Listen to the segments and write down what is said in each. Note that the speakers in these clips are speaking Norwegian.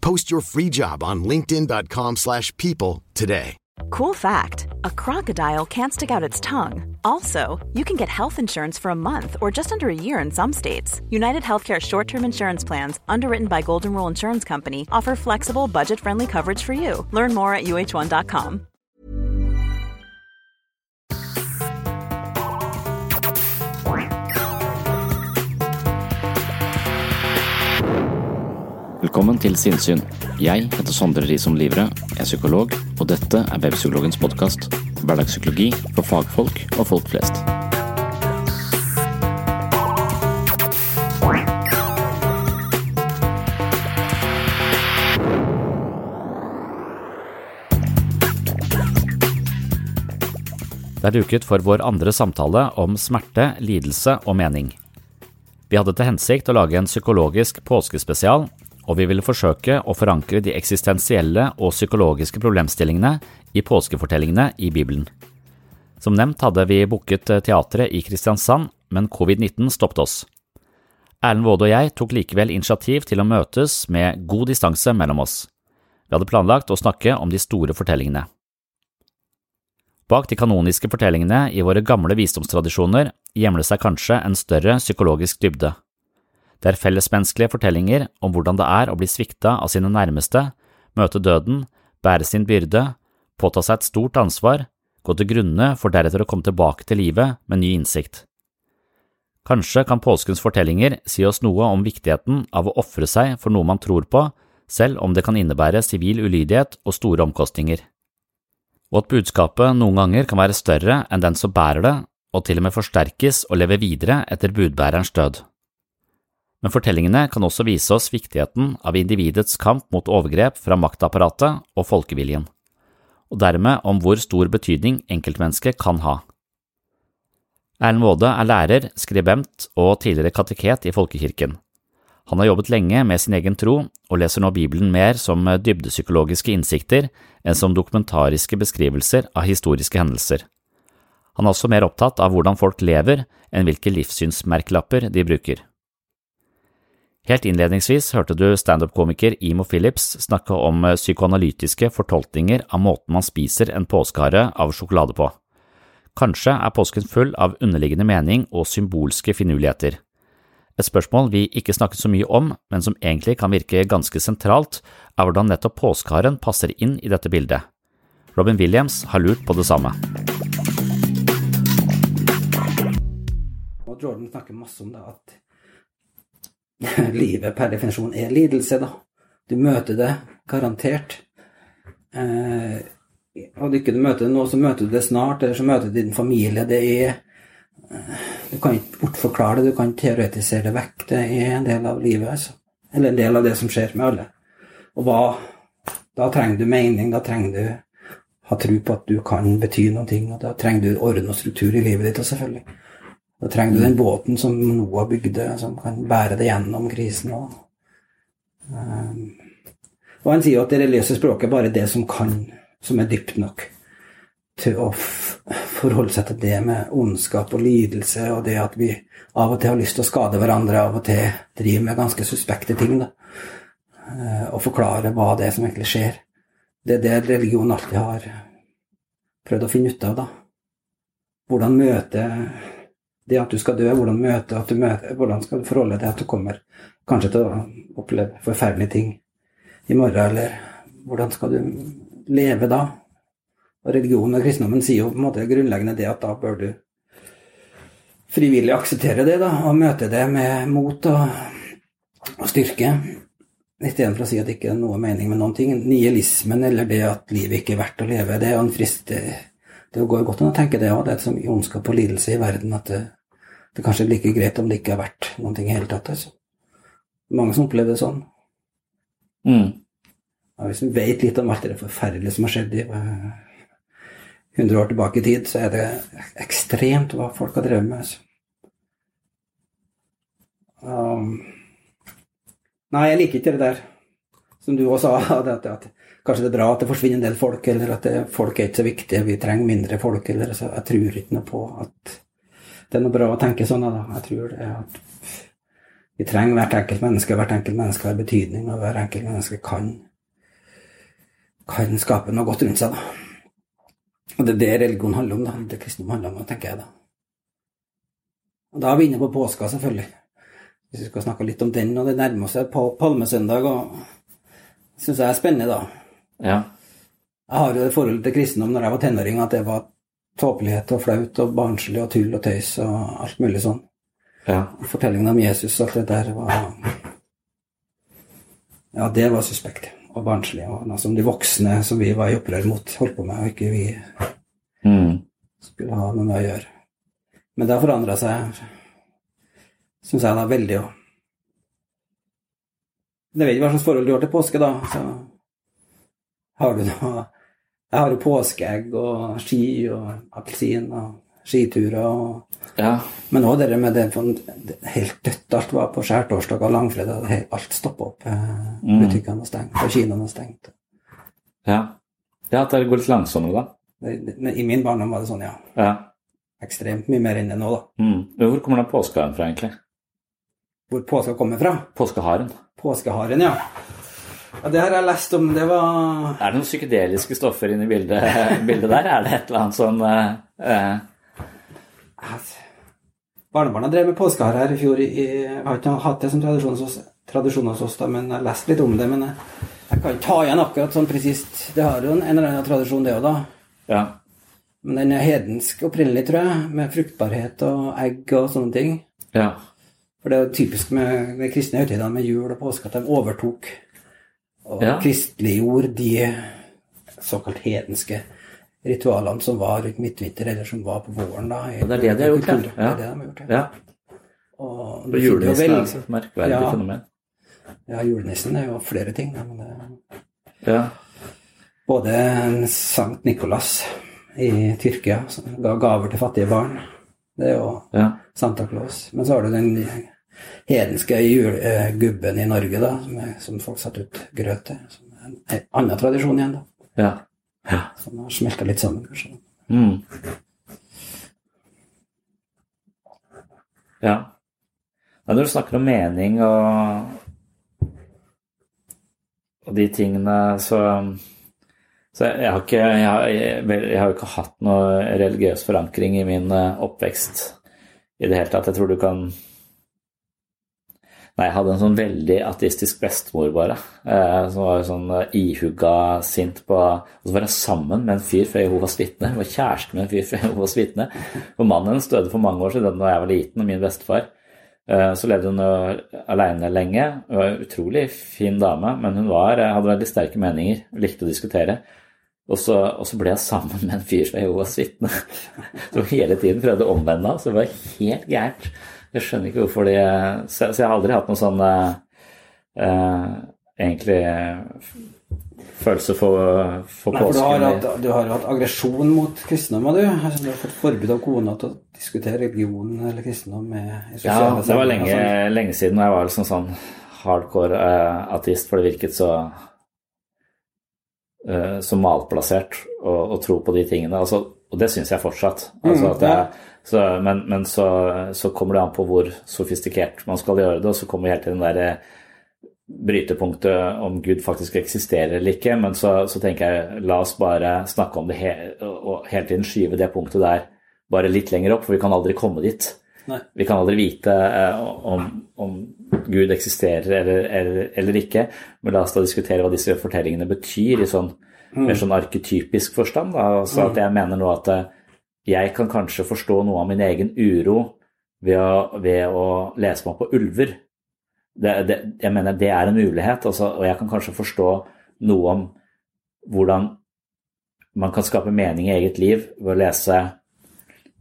Post your free job on linkedin.com/people slash people today. Cool fact a crocodile can't stick out its tongue. Also, you can get health insurance for a month or just under a year in some states. United Healthcare short term insurance plans, underwritten by Golden Rule Insurance Company, offer flexible, budget friendly coverage for you. Learn more at uh1.com. Velkommen til Sinnsyn. Jeg heter Sondre Risom Livre, er psykolog, og dette er Webpsykologens podkast. Hverdagspsykologi for fagfolk og folk flest. Det er duket for vår andre samtale om smerte, lidelse og mening. Vi hadde til hensikt å lage en psykologisk påskespesial, og vi ville forsøke å forankre de eksistensielle og psykologiske problemstillingene i påskefortellingene i Bibelen. Som nevnt hadde vi booket teatret i Kristiansand, men covid-19 stoppet oss. Erlend Waade og jeg tok likevel initiativ til å møtes med god distanse mellom oss. Vi hadde planlagt å snakke om de store fortellingene. Bak de kanoniske fortellingene i våre gamle visdomstradisjoner gjemler seg kanskje en større psykologisk dybde. Det er fellesmenneskelige fortellinger om hvordan det er å bli svikta av sine nærmeste, møte døden, bære sin byrde, påta seg et stort ansvar, gå til grunne for deretter å komme tilbake til livet med ny innsikt. Kanskje kan påskens fortellinger si oss noe om viktigheten av å ofre seg for noe man tror på, selv om det kan innebære sivil ulydighet og store omkostninger. Og at budskapet noen ganger kan være større enn den som bærer det, og til og med forsterkes og leve videre etter budbærerens død. Men fortellingene kan også vise oss viktigheten av individets kamp mot overgrep fra maktapparatet og folkeviljen, og dermed om hvor stor betydning enkeltmennesket kan ha. Erlend Waade er lærer, skribent og tidligere kateket i folkekirken. Han har jobbet lenge med sin egen tro, og leser nå Bibelen mer som dybdepsykologiske innsikter enn som dokumentariske beskrivelser av historiske hendelser. Han er også mer opptatt av hvordan folk lever enn hvilke livssynsmerkelapper de bruker. Helt innledningsvis hørte du standup-komiker Imo Phillips snakke om psykoanalytiske fortolkninger av måten man spiser en påskehare av sjokolade på. Kanskje er påsken full av underliggende mening og symbolske finurligheter. Et spørsmål vi ikke snakket så mye om, men som egentlig kan virke ganske sentralt, er hvordan nettopp påskeharen passer inn i dette bildet. Robin Williams har lurt på det samme. Jordan snakker masse om det at livet per definisjon er lidelse, da. Du møter det garantert. Eh, og ikke møter det nå, så møter du det snart, eller så møter du din familie. Det er eh, Du kan ikke bortforklare det, du kan teoretisere det vekk. Det er en del av livet, altså. Eller en del av det som skjer med alle. Og hva Da trenger du mening, da trenger du ha tro på at du kan bety noe, og da trenger du orden og struktur i livet ditt, selvfølgelig. Da trenger du den båten som Noah bygde, som kan bære det gjennom krisen. Og, um, og han sier jo at det religiøse språket er bare det som kan, som er dypt nok til å forholde seg til det med ondskap og lidelse, og det at vi av og til har lyst til å skade hverandre, av og til driver med ganske suspekte ting. da. eh, og forklare hva det er som egentlig skjer. Det er det religion alltid har prøvd å finne ut av, da. Hvordan møte det at du skal dø, hvordan møte du møter, hvordan skal du forholde deg til at du kommer kanskje til å oppleve forferdelige ting i morgen, eller hvordan skal du leve da? Og religionen og kristendommen sier jo på en måte grunnleggende det at da bør du frivillig akseptere det, da, og møte det med mot og, og styrke. Istedenfor å si at det ikke er noe mening med noen ting. Nihilismen eller det at livet ikke er verdt å leve, det er jo en frist Det, det går godt an å tenke det òg. Det er så mye ondskap og lidelse i verden at det, det kanskje er like greit om det ikke er verdt noen ting i hele tatt. Altså. Mange som opplever det sånn. Mm. Ja, hvis vi vet litt om alt det forferdelige som har skjedd i eh, 100 år tilbake i tid, så er det ekstremt hva folk har drevet med. Altså. Um, nei, jeg liker ikke det der som du også sa, at, at, kanskje det er bra at det forsvinner en del folk, eller at det, folk er ikke så viktige, vi trenger mindre folk, eller altså, Jeg tror ikke noe på at det er noe bra å tenke sånn, da. Jeg tror det at vi trenger hvert enkelt menneske, hvert enkelt menneske har betydning, og hvert enkelt menneske kan, kan skape noe godt rundt seg, da. Og det er det religion handler om, da. Det kristendom handler om, tenker jeg, da. Og da er vi inne på påska, selvfølgelig. Hvis vi skal snakke litt om den, og det nærmer seg palmesøndag, og syns jeg er spennende, da. Ja. Jeg har jo det forholdet til kristendom når jeg var tenåring, at det var tåpelighet og flaut og barnslig og tull og tøys og alt mulig sånn. ja. Fortellingen om Jesus og alt det der var Ja, det var suspekt og barnslig. Og noe som de voksne som vi var i opprør mot, holdt på med, og ikke vi Mm. skulle ha noe med å gjøre. Men det har forandra seg, syns jeg, da veldig. Og jeg vet ikke hva slags forhold du har til påske, da. Så har du noe Jeg har jo påskeegg og ski og appelsin og skiturer og ja. Men òg det med det, det helt dødt alt var på skjærtorsdag og langfredag. Alt stoppa opp. eh, Mm. Butikkene var stengt, og kinoene var stengt. ja. Ja, at det går litt langsommere, da. Det- det- I min barndom var det sånn, ja. Ja. Ekstremt mye mer enn det nå, da. Mm. Hvor kommer den påskeharen fra, egentlig? Hvor påska kommer fra? Påskeharen? Påskeharen, ja. Ja. Det har jeg lest om. Det var Er det noen psykedeliske stoffer inne i bildet, bildet der? Er det et eller annet sånn uh, uh... Barnebarna drev med påskehare her i fjor. Jeg har ikke hatt det som tradisjon hos, tradisjon hos oss, da, men jeg har lest litt om det. Men jeg, jeg kan ikke ta igjen akkurat sånn presist. Det har jo en, en eller annen tradisjon, det òg, da. Ja. Men den er hedensk opprinnelig, tror jeg, med fruktbarhet og egg og sånne ting. ja. For det er jo typisk med de kristne høytidene med jul og påske at de overtok og Ja. kristeliggjorde de såkalt hedenske ritualene som var rundt midtvinter, eller som var på våren. da. i- Og det er det de har gjort, ja. Det er det de har gjort, ja. Og Og julenissen er et merkverdig Ja. fenomen. Ja, julenissen er jo flere ting. Da, men det Ja. både Sankt Nikolas i Tyrkia, som ga gaver til fattige barn. Det er jo ja. Santa Claus. Men så har du den hedenske julegubben i Norge, da, som, er, som folk satte ut grøt til. Som en, en annen tradisjon igjen, da. Ja. ja. Som har smelta litt sammen, kanskje. Mm. Ja. Men når du snakker om mening og, og de tingene, så, så jeg, har ikke, jeg, har, jeg, har ikke hatt noe religiøs forankring i min eh, oppvekst i det hele tatt. Jeg tror du kan Nei, jeg hadde en sånn veldig ateistisk bestemor, bare. Eh, som var sånn eh, ihugga sint på Og så var jeg sammen med en fyr fra Jehovas vitne. Var kjæreste med en fyr fra Jehovas vitne. For mannen hennes døde for mange år siden da jeg var liten, og min bestefar. Eh, så levde hun jo aleine lenge. Hun var en utrolig fin dame, men hun var, eh, hadde veldig sterke meninger. Likte å diskutere. Og så, og så ble jeg sammen med en fyr fra Jehovas vitne som hele tiden prøvde å omvende henne. Så det var helt gærent. Jeg skjønner ikke hvorfor de Så, så jeg har aldri hatt noen sånn eh, eh, egentlig følelse for, for Nei, for du har, hatt, du har hatt aggresjon mot kristendommen, du? Altså, du har fått forbud av kona til å diskutere religion eller kristendom med Ja, det var lenge, sånn. lenge siden, jeg var liksom sånn hardcore eh, ateist, for det virket så eh, så malplassert å, å tro på de tingene. Altså, og det syns jeg fortsatt. Altså Mm, at jeg, så, men men så, så kommer det an på hvor sofistikert man skal gjøre det, og så kommer vi helt til den derre brytepunktet om Gud faktisk eksisterer eller ikke, men så, så tenker jeg la oss bare snakke om det he og hele tiden skyve det punktet der bare litt lenger opp, for vi kan aldri komme dit. Nei. Vi kan aldri vite eh, om, om, Gud eksisterer eller, eller, eller, ikke, men la oss da diskutere hva disse fortellingene betyr i sånn mm. mer sånn arketypisk forstand. Altså at jeg mener nå at eh, jeg kan kanskje forstå noe av min egen uro ved å, ved å lese meg på ulver det, det, jeg mener det er en mulighet, altså, og jeg kan kanskje forstå noe om hvordan man kan skape mening i eget liv ved å lese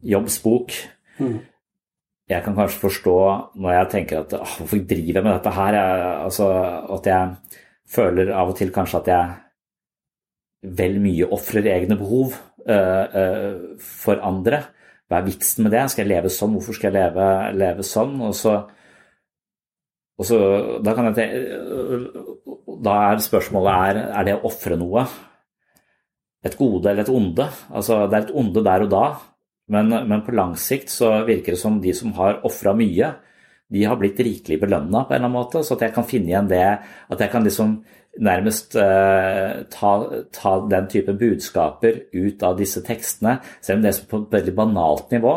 Jobbs bok. Mm. Jeg kan kanskje forstå når jeg tenker at hvorfor driver jeg med dette her? Jeg, altså, at jeg føler av og til kanskje at jeg vel mye ofrer egne behov uh, uh, for andre. Hva er vitsen med det? Skal jeg leve sånn? Hvorfor skal jeg leve, leve sånn? Og så og så, da, tenke, da er spørsmålet er, er det å ofre noe et gode eller et onde? Altså, det er et onde der og da, men, men på lang sikt så virker det som de som har ofra mye, de har blitt rikelig belønna på en eller annen måte. Så at jeg kan finne igjen det, at jeg kan liksom nærmest eh, ta, ta, den type budskaper ut av disse tekstene, selv om det er på et veldig banalt nivå,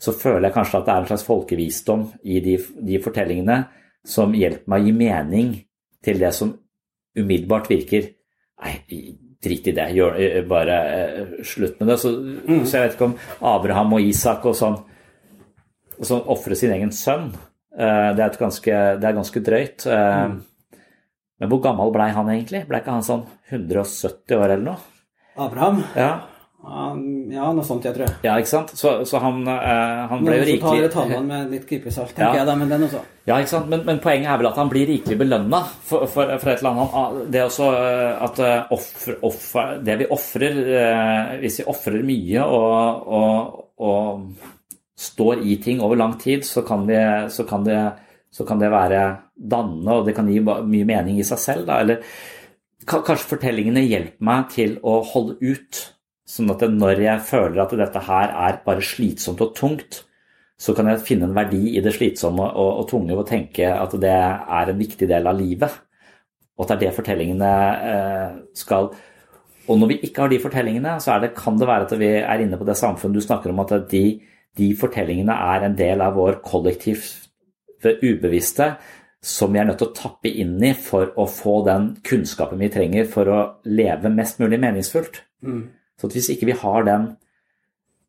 så føler jeg kanskje at det er en slags folkevisdom i de, de fortellingene som hjelper meg å gi mening til det som umiddelbart virker Nei, drit i det, gjør, eh, bare eh, slutt med det. Så, mm. så, jeg vet ikke om Abraham og Isak og sånn og sånn ofre sin egen sønn. Eh, det, er ganske, det, er ganske, drøyt. Uh, mm. Men hvor gammel blei han egentlig? Blei ikke han sånn 170 år eller noe? Abraham? Ja. Ja, noe sånt, jeg tror. Ja, ikke sant? Så, så han, uh, han, ble jo rikelig tallene med litt klypesalt, tenker ja. jeg da, men den også. Ja, ikke sant? Men, men, poenget er vel at han blir rikelig belønna for, for, for, et eller annet. Ah, det er også eh, at uh, offer, offer, det vi ofrer uh, Hvis vi ofrer mye og, og, og, står i ting over lang tid, så kan, vi, så kan, det, så kan det være dannende, og det kan gi mye mening i seg selv. Da. Eller kanskje fortellingene hjelper meg til å holde ut Sånn at når jeg føler at dette her er bare slitsomt og tungt, så kan jeg finne en verdi i det slitsomme og, og tunge og tenke at det er en viktig del av livet. Og at det er det fortellingene eh, skal Og når vi ikke har de fortellingene, så det, kan det være at vi er inne på det samfunnet du snakker om, at de, de fortellingene er en del av vår kollektivt ubevisste som vi er nødt til å tappe inn i for å få den kunnskapen vi trenger for å leve mest mulig meningsfullt. Mm. Så hvis ikke vi har den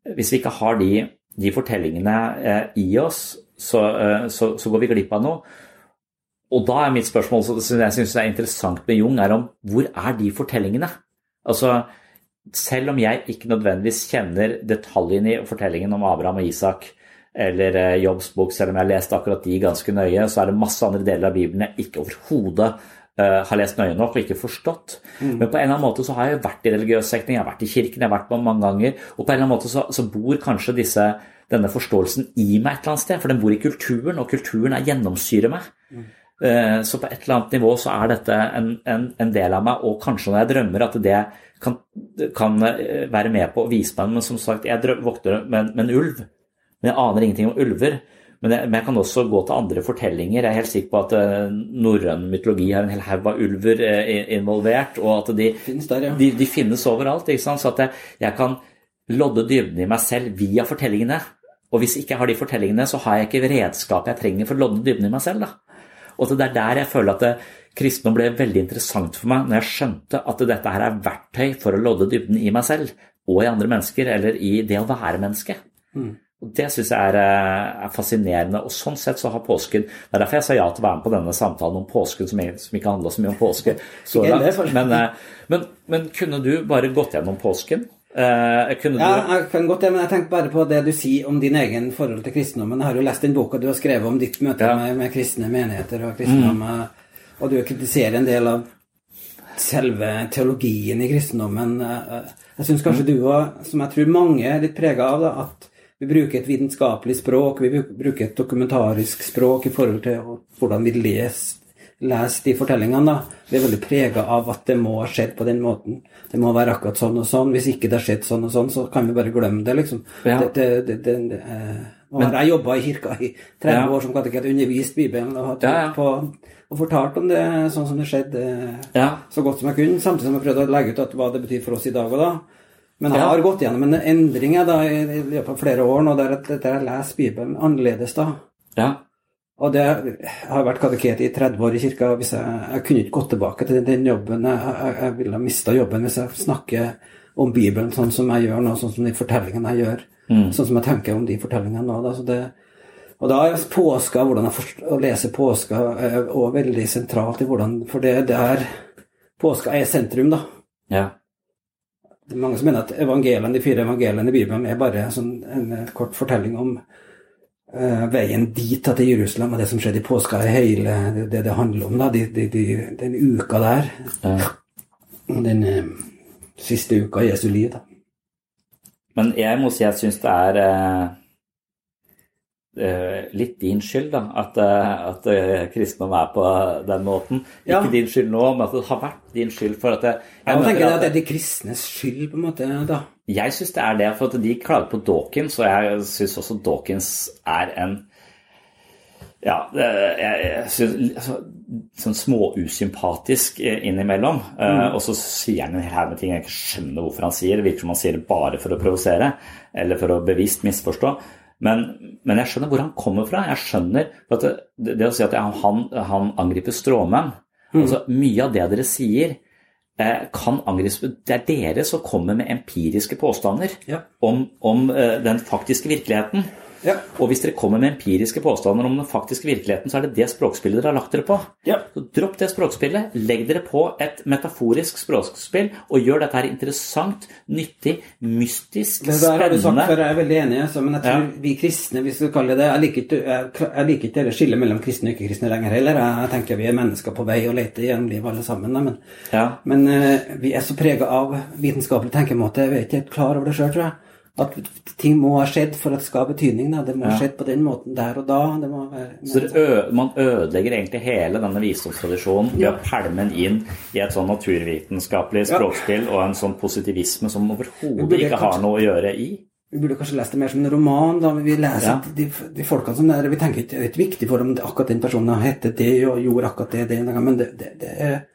Hvis vi ikke har de, de fortellingene eh, i oss, så, eh, så, så, går vi glipp av noe. Og da er mitt spørsmål som jeg syns er interessant med Jung, er om hvor er de fortellingene? Altså, selv om jeg ikke nødvendigvis kjenner detaljene i fortellingen om Abraham og Isak, eller eh, Jobbs bok, selv om jeg har lest akkurat de ganske nøye, så er det masse andre deler av Bibelen jeg ikke overhodet uh, har lest nøye nok og ikke forstått. Mm. Men på en eller annen måte så har jeg vært i religiøs sekting, jeg har vært i kirken, jeg har vært på mange ganger. Og på en eller annen måte så, så bor kanskje disse, denne forståelsen i meg et eller annet sted, for den bor i kulturen, og kulturen er gjennomsyrer meg. Mm. Uh, så på et eller annet nivå så er dette en, en, en, del av meg, og kanskje når jeg drømmer at det kan, kan eh, være med på å vise meg Men som sagt, jeg våkner med, med en ulv, men jeg aner ingenting om ulver. Men jeg, men jeg, kan også gå til andre fortellinger. Jeg er helt sikker på at uh, norrøn mytologi har en hel haug av ulver uh, involvert, og at de finnes, der, ja. de, de finnes overalt. Så at jeg, jeg, kan lodde dybden i meg selv via fortellingene. Og hvis jeg ikke har de fortellingene, så har jeg ikke redskapet jeg trenger for å lodde dybden i meg selv. Da. Og det er der jeg føler at det, eh, kristendom ble veldig interessant for meg når jeg skjønte at dette her er verktøy for å lodde dybden i meg selv og i andre mennesker, eller i det å være menneske. Mm. Og Det syns jeg er, eh, er, fascinerende. og Sånn sett så har påsken Det er derfor jeg sa ja til å være med på denne samtalen om påsken, som, som ikke handla så mye om påske. Så men, eh, men, men, kunne du bare gått gjennom påsken? Eh, kunne ja, jeg kan godt det, men jeg tenkte bare på det du sier om din egen forhold til kristendommen. Jeg har jo lest den boka du har skrevet om ditt møte ja. med, med, kristne menigheter og kristendom, mm. Eh, og du kritiserer en del av selve teologien i kristendommen. Jeg syns kanskje du òg, som jeg tror mange er litt prega av, da, at vi bruker et vitenskapelig språk, vi bruker et dokumentarisk språk i forhold til hvordan vi leser, leser de fortellingene. Da. Vi er veldig prega av at det må ha skjedd på den måten. Det må være akkurat sånn og sånn. Hvis ikke det har skjedd sånn og sånn, så kan vi bare glemme det, liksom. Ja. Det, det, det, Og men, jeg jobba i kirka i 30 Ja. år som kateket, undervist Bibelen og, Ja, ja. på, og fortalt om det sånn som det skjedde, Ja. så godt som jeg kunne, samtidig som jeg prøvde å legge ut at hva det betyr for oss i dag og da. Men jeg har gått gjennom en endring jeg, da, i løpet av flere år nå, der, der jeg leser Bibelen annerledes da. ja. Og det jeg har vært kateket i 30 år i kirka. Hvis jeg, jeg kunne ikke gått tilbake til den jobben. Jeg, jeg, jeg ville ha mista jobben hvis jeg snakker om Bibelen sånn som jeg gjør nå, sånn som de fortellingene jeg gjør. Sånn som jeg tenker om de fortellingene nå. Da. Så det, og da er påska, hvordan jeg forst- å lese påska, òg også veldig sentralt i hvordan For det er der påska er sentrum, da. ja. Det er mange som mener at evangeliene, de fire evangeliene i Bibelen er bare sånn, en eh, kort fortelling om uh, veien dit til Jerusalem og det som skjedde i påska, hele det det, det handler om. da, de, de, de, Den uka der. ja. Den uh, siste uka i Jesu liv. da. Men jeg må si jeg syns det er eh, litt din skyld da, at, eh, at eh, kristendom er på den måten. Ja. Ikke din skyld nå, men at det har vært din skyld. for at jeg, Jeg møter tenker at- det er de kristnes skyld, på en måte. da. Jeg syns det er det, for at de klager på Dawkins, og jeg syns også Dawkins er en ja, jeg, jeg synes, sånn småusympatisk eh, innimellom. Eh, og så sier han en hel haug med ting jeg ikke skjønner hvorfor han sier. Det virker som han sier det bare for å provosere, eller for å bevisst misforstå. Men, men jeg skjønner hvor han kommer fra. Jeg skjønner det, det å si at han, han angriper stråmenn altså, Mye av det dere sier, eh, kan angripes Det er dere som kommer med empiriske påstander Ja. om, om eh, den faktiske virkeligheten. Ja. Og hvis dere kommer med empiriske påstander om den faktiske virkeligheten, så er det det språkspillet dere har lagt dere på. Ja. Så dropp det språkspillet, legg dere på et metaforisk språkspill, og gjør dette her interessant, nyttig, mystisk, Det der har du sagt før, jeg er veldig enig, altså, men jeg tror Ja. vi kristne, hvis du kaller det jeg liker ikke det skillet mellom kristne og ikke-kristne lenger heller. Jeg tenker vi er mennesker på vei og leter gjennom livet alle sammen. Men, Ja. men uh, vi er så prega av vitenskapelig tenkemåte, vi er ikke helt klar over det sjøl, tror jeg. At ting må ha skjedd for at det skal ha betydning. Da. Det må ha skjedd på den måten der og da. Være, Så man ødelegger egentlig hele denne visdomstradisjonen ved å pælme den inn i et sånn naturvitenskapelig Ja. og en sånn positivisme som overhodet ikke har noe å gjøre i. Vi burde kanskje lest det mer som en roman. da, Vi leser Ja. de, de folkene som der, Vi tenker ikke det er viktig for om akkurat den personen har hett det og gjorde akkurat det, det men det, det, det er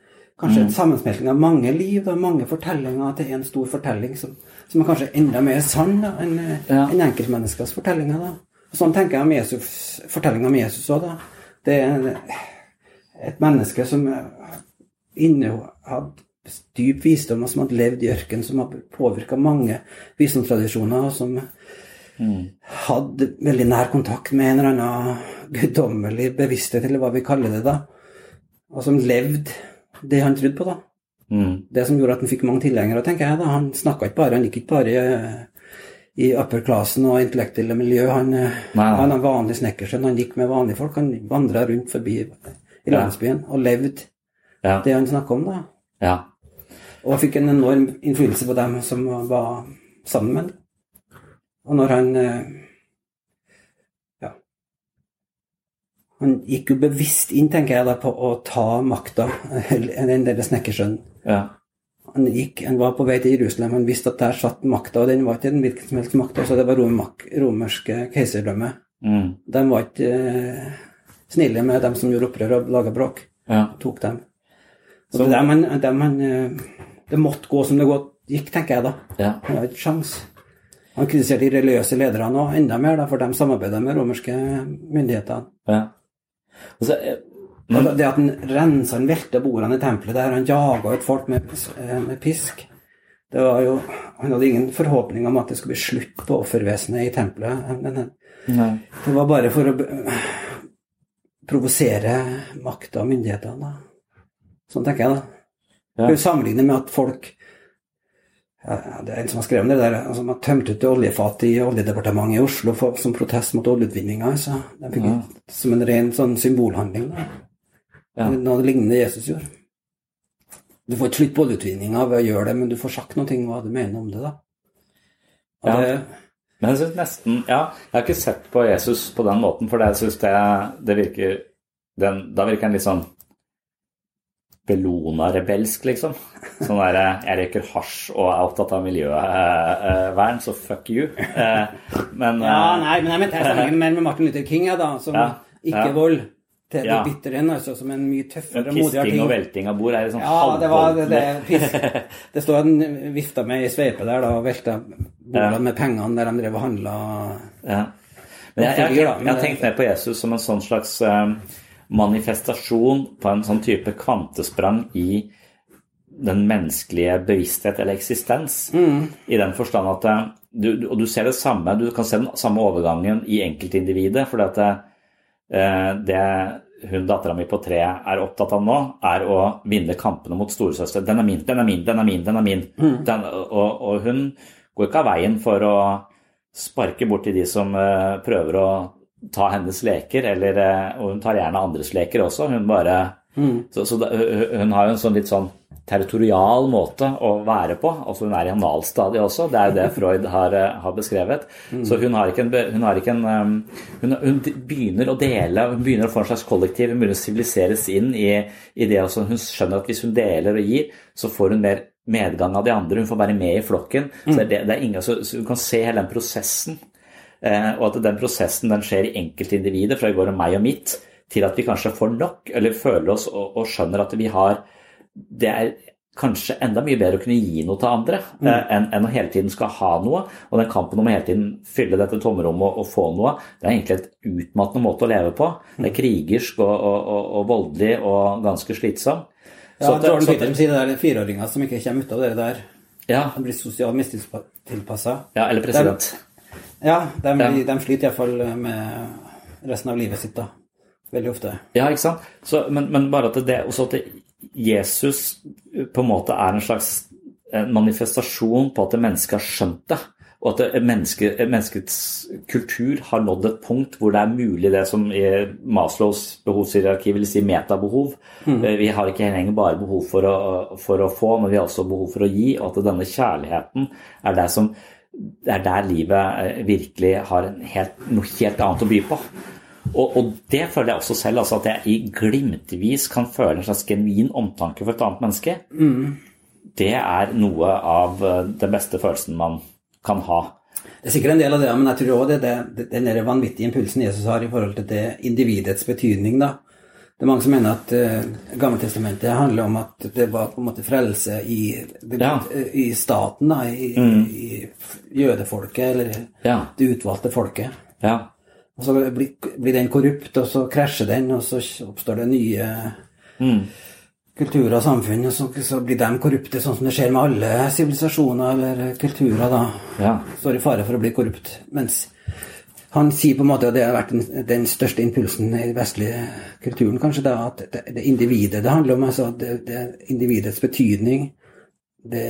kanskje Mm. en sammensmelting av mange liv, og mange fortellinger til en stor fortelling som, som er kanskje enda mer sann enn eh, Ja. en enkeltmenneskers fortellinger. da. Og Sånn tenker jeg om Jesus, fortellingen om Jesus òg. Det er et menneske som inne hadde dyp visdom, og som hadde levd i ørken, som hadde påvirka mange visdomstradisjoner, og som hadde veldig nær kontakt med en eller annen guddommelig bevissthet, eller hva vi kaller det, da. Og som levde det han trodde på, da. Mm. Det som gjorde at han fikk mange tilhengere, tenker jeg. da. Han snakka ikke bare, han gikk ikke bare i, i upper classen og intellektuelle miljø. Han, eh, nei. han var vanlig snekkersønn, han gikk med vanlige folk. Han vandra rundt forbi i landsbyen og levde Ja. det han snakka om, da. ja. Og fikk en enorm innflytelse på dem som var sammen med ham. Og når han eh, Ja. Han gikk jo bevisst inn, tenker jeg, da, på å ta makta, den derre snekkersønnen. ja. Han, gikk, han var på vei til Jerusalem, han visste at der satt makta, og den var ikke den hvilken som helst makt. Altså det var romak, romerske keiserdømmet. Mm. De var ikke eh, snille med dem som gjorde opprør og laga bråk. ja. Tok dem. Så- det, man, det, man, eh, det måtte gå som det gikk, tenker jeg da. ja. Han har ikke sjans. Han kritiserte de religiøse lederne òg, enda mer, da, for de samarbeida med romerske myndigheter. ja. Og så, eh, det at han rensa, han velta bordene i tempelet der, han jaga ut folk med, eh, med pisk det var jo, Han hadde ingen forhåpning om at det skulle bli slutt på offervesenet i tempelet. Men Nei. det var bare for å provosere makta og myndighetene. Sånn tenker jeg, da. Ja. Du sammenligner med at folk Det er en som har skrevet det der, altså, som har tømt ut oljefatet i Oljedepartementet i Oslo for, som protest mot oljeutvinninga. Så de fikk Ja. som en ren sånn symbolhandling. Ja. Noe lignende Jesus gjorde. Du får ikke slutt på oljeutvinninga ved å gjøre det, men du får sagt noe om hva du mener om det. da. Og Ja. det, Men jeg synes nesten Ja, jeg har ikke sett på Jesus på den måten, for jeg syns det, det virker den, Da virker han litt sånn Bellona-rebelsk, liksom. Sånn der eh, jeg røyker hasj og er opptatt av miljøvern, så fuck you. Eh, Men Ja, eh, nei, men jeg mente jeg sammenlignet mer med Martin Luther King, ja, da, som Ja, ikke ja. vold til Ja. det bitre enn, altså, som en mye tøffere modigere Pisking og velting av bord er liksom Ja, det var det, det, piss. det står en vifta med i sveipe der da, og velta bordene Ja. med pengene der de drev og handla. Ja. Men jeg, jeg, jeg, jeg, har tenkt mer på Jesus som en sånn slags eh, manifestasjon på en sånn type kvantesprang i den menneskelige bevissthet eller eksistens. I den forstand at eh, du, Og du ser det samme, du kan se den samme overgangen i enkeltindividet. For at eh, det hun dattera mi på tre er opptatt av nå, er å vinne kampene mot storesøster. Den er min, den er min, den er min, den er min. Den, og, og hun går ikke av veien for å sparke borti de som eh, prøver å ta hennes leker, eller, eh, og hun tar gjerne andres leker også. Hun bare Så, så da, hun- har jo en sånn litt sånn territorial måte å være på. altså Hun er i analstadiet også, det er jo det Freud har, eh, har beskrevet. Så hun har ikke en, hun, har ikke en hun, hun begynner å dele, hun begynner å få en slags kollektiv, hun begynner å siviliseres inn i, i det. også. hun skjønner at hvis hun deler og gir, så får hun mer medgang av de andre. Hun får være med i flokken. Så, det, er det, det er ingen, så, så hun kan se hele den prosessen. Eh, og at den prosessen den skjer i enkeltindividet, fra i går om meg og mitt, til at vi kanskje får nok, eller føler oss og, og skjønner at vi har Det er kanskje enda mye bedre å kunne gi noe til andre mm. enn, enn å hele tiden skal ha noe. Og den kampen om å hele tiden fylle dette tomrommet og, og få noe, det er egentlig et utmattende måte å leve på. Det er krigersk og, og, og, voldelig og ganske slitsom. Ja, Så at Jordan Peterson sier det er fireåringer som ikke kommer ut av det der. Ja, De blir sosialt mistilpassa. ja, eller president. Ja, de, blir- de flyter iallfall med resten av livet sitt, da. Veldig ofte. Ja, ikke sant? Så, men, men bare at det, også at Jesus på en måte er en slags manifestasjon på at mennesket har skjønt det. Og at menneske, menneskets kultur har nådd et punkt hvor det er mulig det som i Maslows behovshierarki vil si metabehov. Mm. Vi har ikke lenger bare behov for å, for å få, men vi har også behov for å gi. Og at denne kjærligheten er det som det er der livet eh, virkelig har en helt, noe helt annet å by på. Og, og det føler jeg også selv, altså at jeg i glimtvis kan føle en slags genuin omtanke for et annet menneske. Det er noe av eh, den beste følelsen man kan ha. Det er sikkert en del av det, men jeg tror òg det er den vanvittige impulsen Jesus har i forhold til det individets betydning, da. Det er mange som mener at uh, Gammeltestamentet handler om at det var på en måte frelse i, det, Ja. i staten, da, i, i jødefolket, eller Ja. det utvalgte folket. Ja. Og så blir, blir den korrupt, og så krasjer den, og så oppstår det nye kulturer og samfunn, og så, så blir de korrupte, sånn som det skjer med alle sivilisasjoner eller kulturer, da. Ja. Står i fare for å bli korrupt. Mens han sier på en måte, og det har vært den, den største impulsen i den vestlige kulturen, kanskje, da, at det, det individet det handler om, altså det, det individets betydning. Det,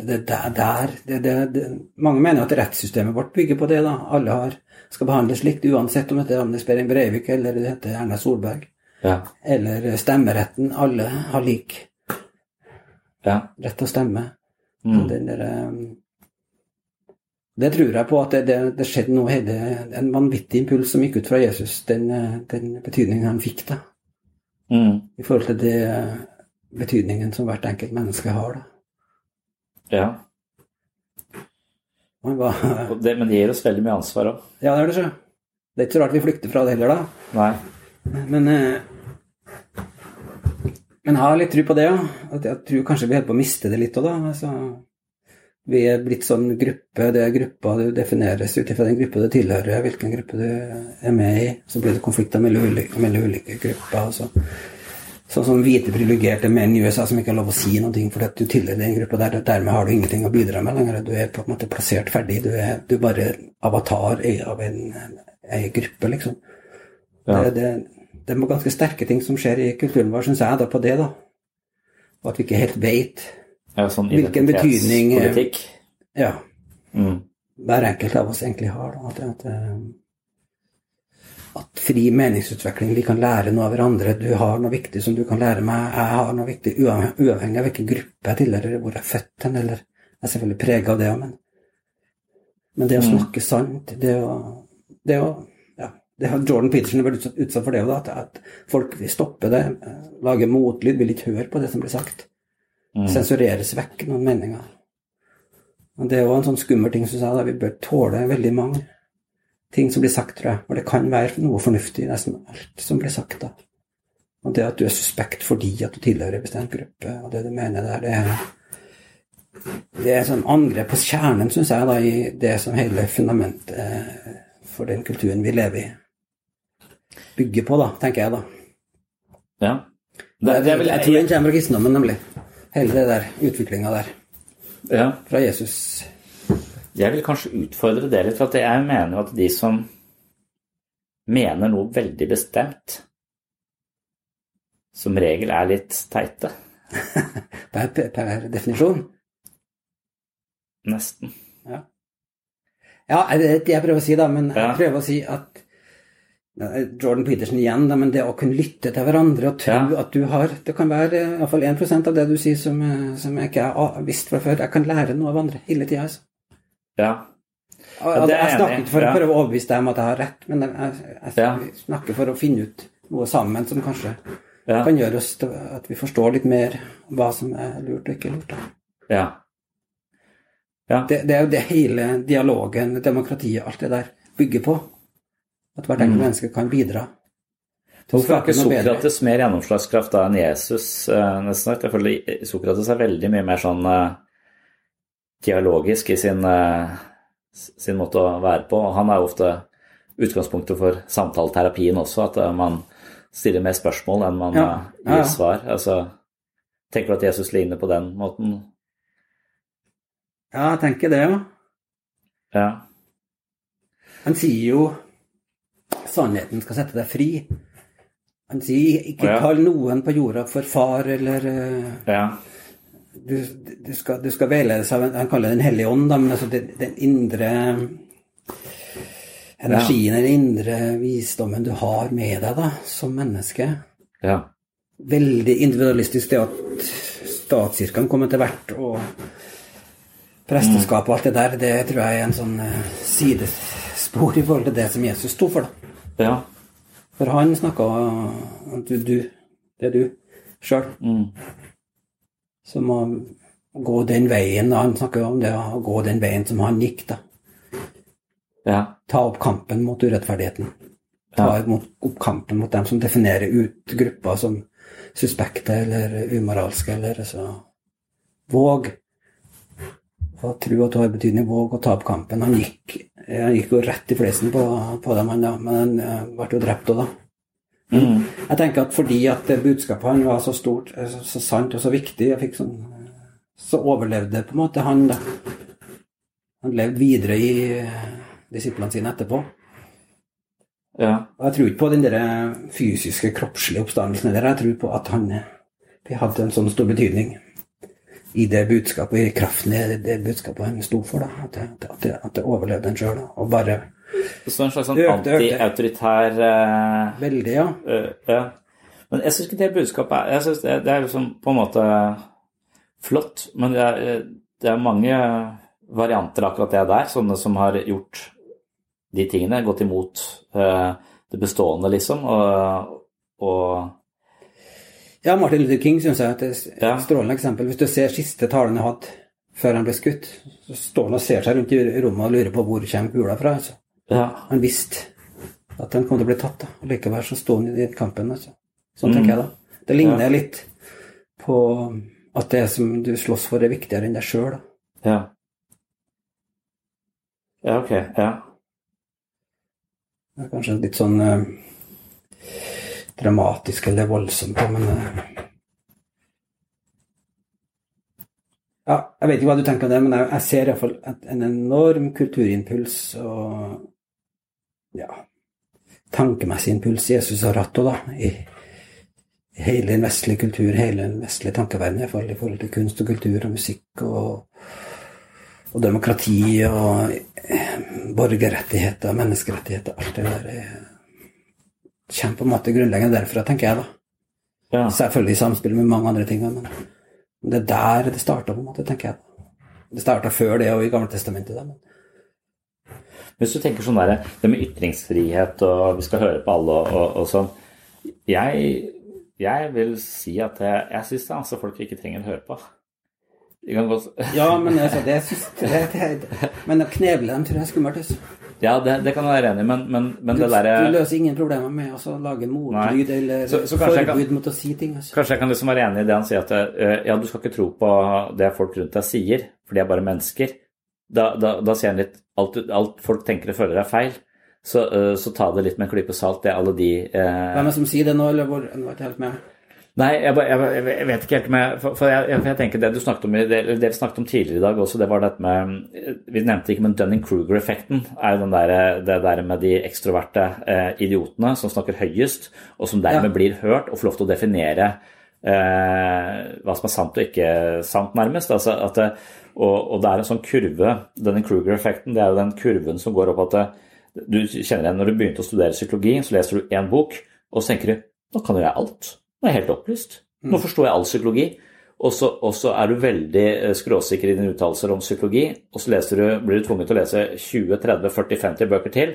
det, det der, det, Mange mener at rettssystemet vårt bygger på det. da. Alle har, skal behandles likt, uansett om det heter Anders Behring Breivik eller det heter Erna Solberg. Ja. Eller stemmeretten. Alle har lik Ja. rett til å stemme. Mm. Den der, um, det tror jeg på at det, det, det skjedde noe det, En vanvittig impuls som gikk ut fra Jesus, den, den betydningen han fikk, da. Mm. I forhold til det eh, betydningen som hvert enkelt menneske har, da. ja. Var, Det, men det gir oss veldig mye ansvar òg. ja, det er det, så. Det er ikke så rart vi flykter fra det heller, da. Nei. Men eh, Men ha litt tro på det, ja. At jeg tror kanskje vi holder på å miste det litt òg, da. Altså, vi er blitt sånn gruppe, det er gruppa du defineres ut ifra den gruppa du tilhører, hvilken gruppe du er med i. Så blir det konflikter mellom ulike, mellom ulike grupper. Altså. Sånn som hvite privilegerte menn i USA som ikke har lov å si noe fordi at du tilhører den gruppa der. Dermed har du ingenting å bidra med lenger. Du er på en måte plassert ferdig. Du er, du er bare avatar av en, en gruppe, liksom. Ja. Det, det, det er ganske sterke ting som skjer i kulturen vår, syns jeg, da, på det, da. Og at vi ikke helt veit Ja, sånn Hvilken betydning, politikk. ja, Mm. hver enkelt av oss egentlig har. At, at, eh, at fri meningsutvikling, vi kan lære noe av hverandre. Du har noe viktig som du kan lære meg, jeg har noe viktig uavhengig, av hvilken gruppe jeg tilhører, hvor jeg er født hen, eller Jeg er selvfølgelig prega av det, men, men det å snakke sant, det å, det å det har Jordan Peterson har vært utsatt, for det, at folk vil stoppe det, eh, lage motlyd, vil ikke høre på det som blir sagt. Mm. Sensureres vekk noen meninger. Og Det er jo en sånn skummel ting syns jeg. da. vi bør tåle veldig mange ting som blir sagt, tror jeg. Og det kan være noe fornuftig i nesten alt som blir sagt. da. Og det at du er suspekt fordi at du tilhører en bestemt gruppe, og det du mener der, det er det er sånn angrep på kjernen, syns jeg, da, i det som hele fundamentet for den kulturen vi lever i, bygger på, da, tenker jeg, da. Ja. Det, Det, det vel, jeg tror den kommer fra kristendommen, nemlig. Hele det der utviklinga der. ja. Fra Jesus. Jeg vil kanskje utfordre det litt, for jeg mener jo at de som mener noe veldig bestemt, som regel er litt teite. Per, per, per definisjon. Nesten. Ja, det er det jeg prøver å si, da, men jeg Ja. prøver å si at Jordan Peterson igjen, da, men det å kunne lytte til hverandre og tro Ja. at du har Det kan være iallfall 1% av det du sier som, eh, som jeg ikke har visst fra før. Jeg kan lære noe av andre hele tida. Altså. Ja. Ja, jeg snakker ikke for å prøve å overbevise deg om at jeg har rett, men jeg, jeg, jeg snakker for å finne ut noe sammen som kanskje kan gjøre oss til at vi forstår litt mer hva som er lurt og ikke lurt. Ja. Det, det er jo det hele dialogen, demokratiet, alt det der bygger på. At hvert enkelt Mm. menneske kan bidra. Hvorfor har ikke. Sokrates mer gjennomslagskraft da enn Jesus? eh, nesten? Jeg føler Sokrates er veldig mye mer sånn eh, dialogisk i sin, eh, sin måte å være på. Han er jo ofte utgangspunktet for samtaleterapien også, at man stiller mer spørsmål enn man Ja. gir Ja, ja. svar. Altså, tenker du at Jesus ligner på den måten? Ja, jeg tenker det, ja. Ja. Han sier jo sannheten skal sette deg fri. Han sier ikke Ja. kall noen på jorda for far eller eh, ja. du, du, skal, du skal veiledes av Han kaller det Den hellige ånd, da, men altså den, den indre energien, den indre visdommen du har med deg da, som menneske. ja. Veldig individualistisk det at statskirken kommer til hvert, og presteskap og alt det der, det tror jeg er en sånn eh, sidespor i forhold til det som Jesus sto for. da. Ja. For han snakka at du, du, det er du sjøl Mm. som må gå den veien. Da. Han snakker om det å gå den veien som han gikk, da. ja. Ta opp kampen mot urettferdigheten. Ta Ja. opp kampen mot dem som definerer ut grupper som suspekte eller umoralske, eller så. Våg å tro at du har betydning. Våg å ta opp kampen. Han gikk, han gikk jo rett i fleisen på, på dem, han da, men han eh, ble jo drept òg, da. Mm. Jeg tenker at fordi at budskapet han var så stort, eh, så, så sant og så viktig, sånn, eh, så overlevde på en måte han da. Han levde videre i disiplene sine etterpå. ja. Og jeg tror ikke på den der fysiske, kroppslige oppstandelsen heller. Jeg tror på at han hadde en sånn stor betydning i det budskapet, i kraften i det, budskapet han sto for. da, At det, at det, at det overlevde en sjøl. Og bare Så en slags sånn anti-autoritær eh, veldig, ja. Uh, ja. Men jeg syns ikke det budskapet er Jeg synes det, det er liksom på en måte flott, men det er, det er mange varianter akkurat det der. Sånne som har gjort de tingene, gått imot uh, det bestående, liksom. Og, og Ja, Martin Luther King syns jeg er et Ja. strålende eksempel. Hvis du ser siste talen han hadde før han ble skutt, så står han og ser seg rundt i rommet og lurer på hvor kommer kula fra. Altså. ja, Han visste at den kom til å bli tatt, da. og likevel så sto han i kampen. Altså. Sånn Mm. tenker jeg da. Det ligner Ja. litt på at det som du slåss for, er viktigere enn deg sjøl. ja. Ja, ok. Ja. Det er kanskje litt sånn eh, dramatisk eller voldsomt, på, men eh, Ja, jeg vet ikke hva du tenker om det, men jeg, jeg ser iallfall en enorm kulturimpuls og ja, tankemessig impuls Jesus har hatt òg, da. I, hele den vestlige kultur, hele den vestlige tankeverden, i fall i forhold til kunst og kultur og musikk og, og demokrati og eh, borgerrettigheter, menneskerettigheter, alt det der eh, kommer på en måte grunnleggende derfra, tenker jeg, da. ja. Selvfølgelig i samspill med mange andre ting, men det er der det starta, på en måte, tenker jeg. Det starta før det og i Gamle testamentet. Da. men- Hvis du tenker sånn der, det med ytringsfrihet og vi skal høre på alle og, og, og sånn jeg, jeg, vil si at jeg, jeg syns det er altså folk vi ikke trenger å høre på. ja, men altså, det, det, det, Men å kneble dem tror jeg er skummelt. Altså. Ja, det, det, kan jeg være enig i, men, men, men du, det derre Du løser ingen problemer med å lage motlyd eller så, så forbud kan, mot å si ting. Altså. Kanskje jeg kan liksom være enig i det han sier, at uh, ja, du skal ikke tro på det folk rundt deg sier, for de er bare mennesker. Da, da, da sier han litt alt, alt, folk tenker og føler er feil. Så, uh, så, ta det litt med en klype salt, det er alle de uh, Hvem er det som sier det nå, eller hvor? Jeg var ikke helt med. Nei, jeg, jeg, jeg, vet ikke helt med For, for jeg, jeg, tenker det du snakket om, det, det, vi snakket om tidligere i dag også, det var dette med Vi nevnte ikke, men Dunning-Kruger-effekten er jo den der, det der med de ekstroverte eh, idiotene som snakker høyest, og som dermed ja. blir hørt og får lov til å definere eh, hva som er sant og ikke sant, nærmest. Altså at, og, og, det er en sånn kurve, Dunning-Kruger-effekten, det er jo den kurven som går opp at du kjenner igjen når du begynte å studere psykologi, så leser du én bok, og så tenker du nå kan jo jeg alt. Nå er jeg helt opplyst. Nå forstår jeg all psykologi. Og så er du veldig eh, skråsikker i dine uttalelser om psykologi, og så du, blir du tvunget til å lese 20-30-40-50 bøker til,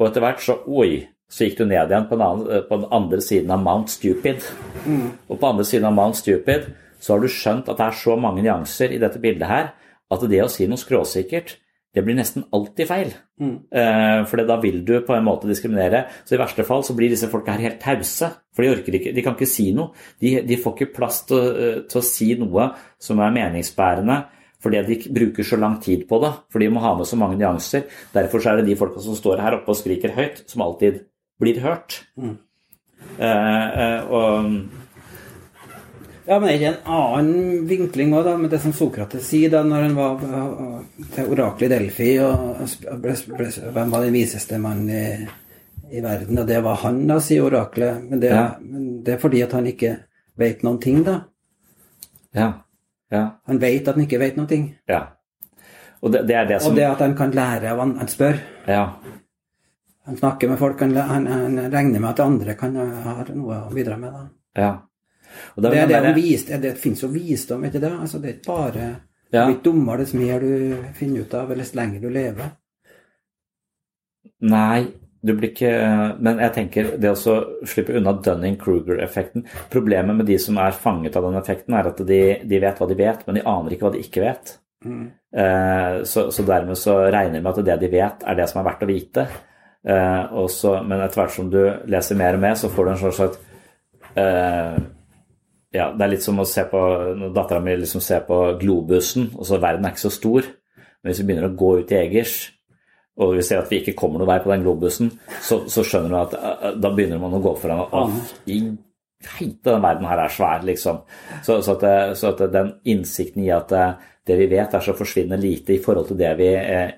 og etter hvert så oi, så gikk du ned igjen på den, andre, eh, på den andre siden av Mount Stupid. Mm. Og på andre siden av Mount Stupid så har du skjønt at det er så mange nyanser i dette bildet her at det å si noe skråsikkert det blir nesten alltid feil. Mm. Uh, for da vil du på en måte diskriminere. Så i verste fall så blir disse folka her helt tause. For de orker ikke, de kan ikke si noe. De, de får ikke plass til, uh, til, å si noe som er meningsbærende. Fordi de bruker så lang tid på det. For de må ha med så mange nyanser. Derfor så er det de folka som står her oppe og skriker høyt, som alltid blir hørt. Mm. Uh, og ja, men er ikke en annen vinkling òg, med det som Sokrates sier da når han var til oraklet i Delfi og ble, ble, Hvem var den viseste mannen i, i, verden? Og det var han, da, sier oraklet. Men det, ja. men det er fordi at han ikke vet noen ting, da. Ja. ja. Han vet at han ikke vet noen ting. Ja. Og det, det, er det som Og det at han kan lære av han, han spør. Ja. Han snakker med folk, han, han, han regner med at andre kan ha noe å bidra med. da. Ja. Det, er det, det, vist, det finnes jo visdom, ikke det? Altså, det er ikke bare Du blir ikke dummere dess mer du finner ut av, eller dess lenger du lever. Nei, du blir ikke Men jeg tenker det å slippe unna Dunning-Kruger-effekten Problemet med de som er fanget av den effekten, er at de, de, vet hva de vet, men de aner ikke hva de ikke vet. Mm. Uh, så, så, dermed så regner de med at det de vet, er det som er verdt å vite. Også, men etter hvert som du leser mer og mer, så får du en slags uh, ja, det er litt som å se på når dattera mi liksom ser på globusen, og så verden er ikke så stor. Men hvis vi begynner å gå ut i Egers, og vi ser at vi ikke kommer noen vei på den globusen, så, så skjønner du at uh, da begynner man å gå foran og i heite, den verden her er svær, liksom. Så, så, at, så, at, den innsikten i at det vi vet, er så forsvinnende lite i forhold til det vi eh,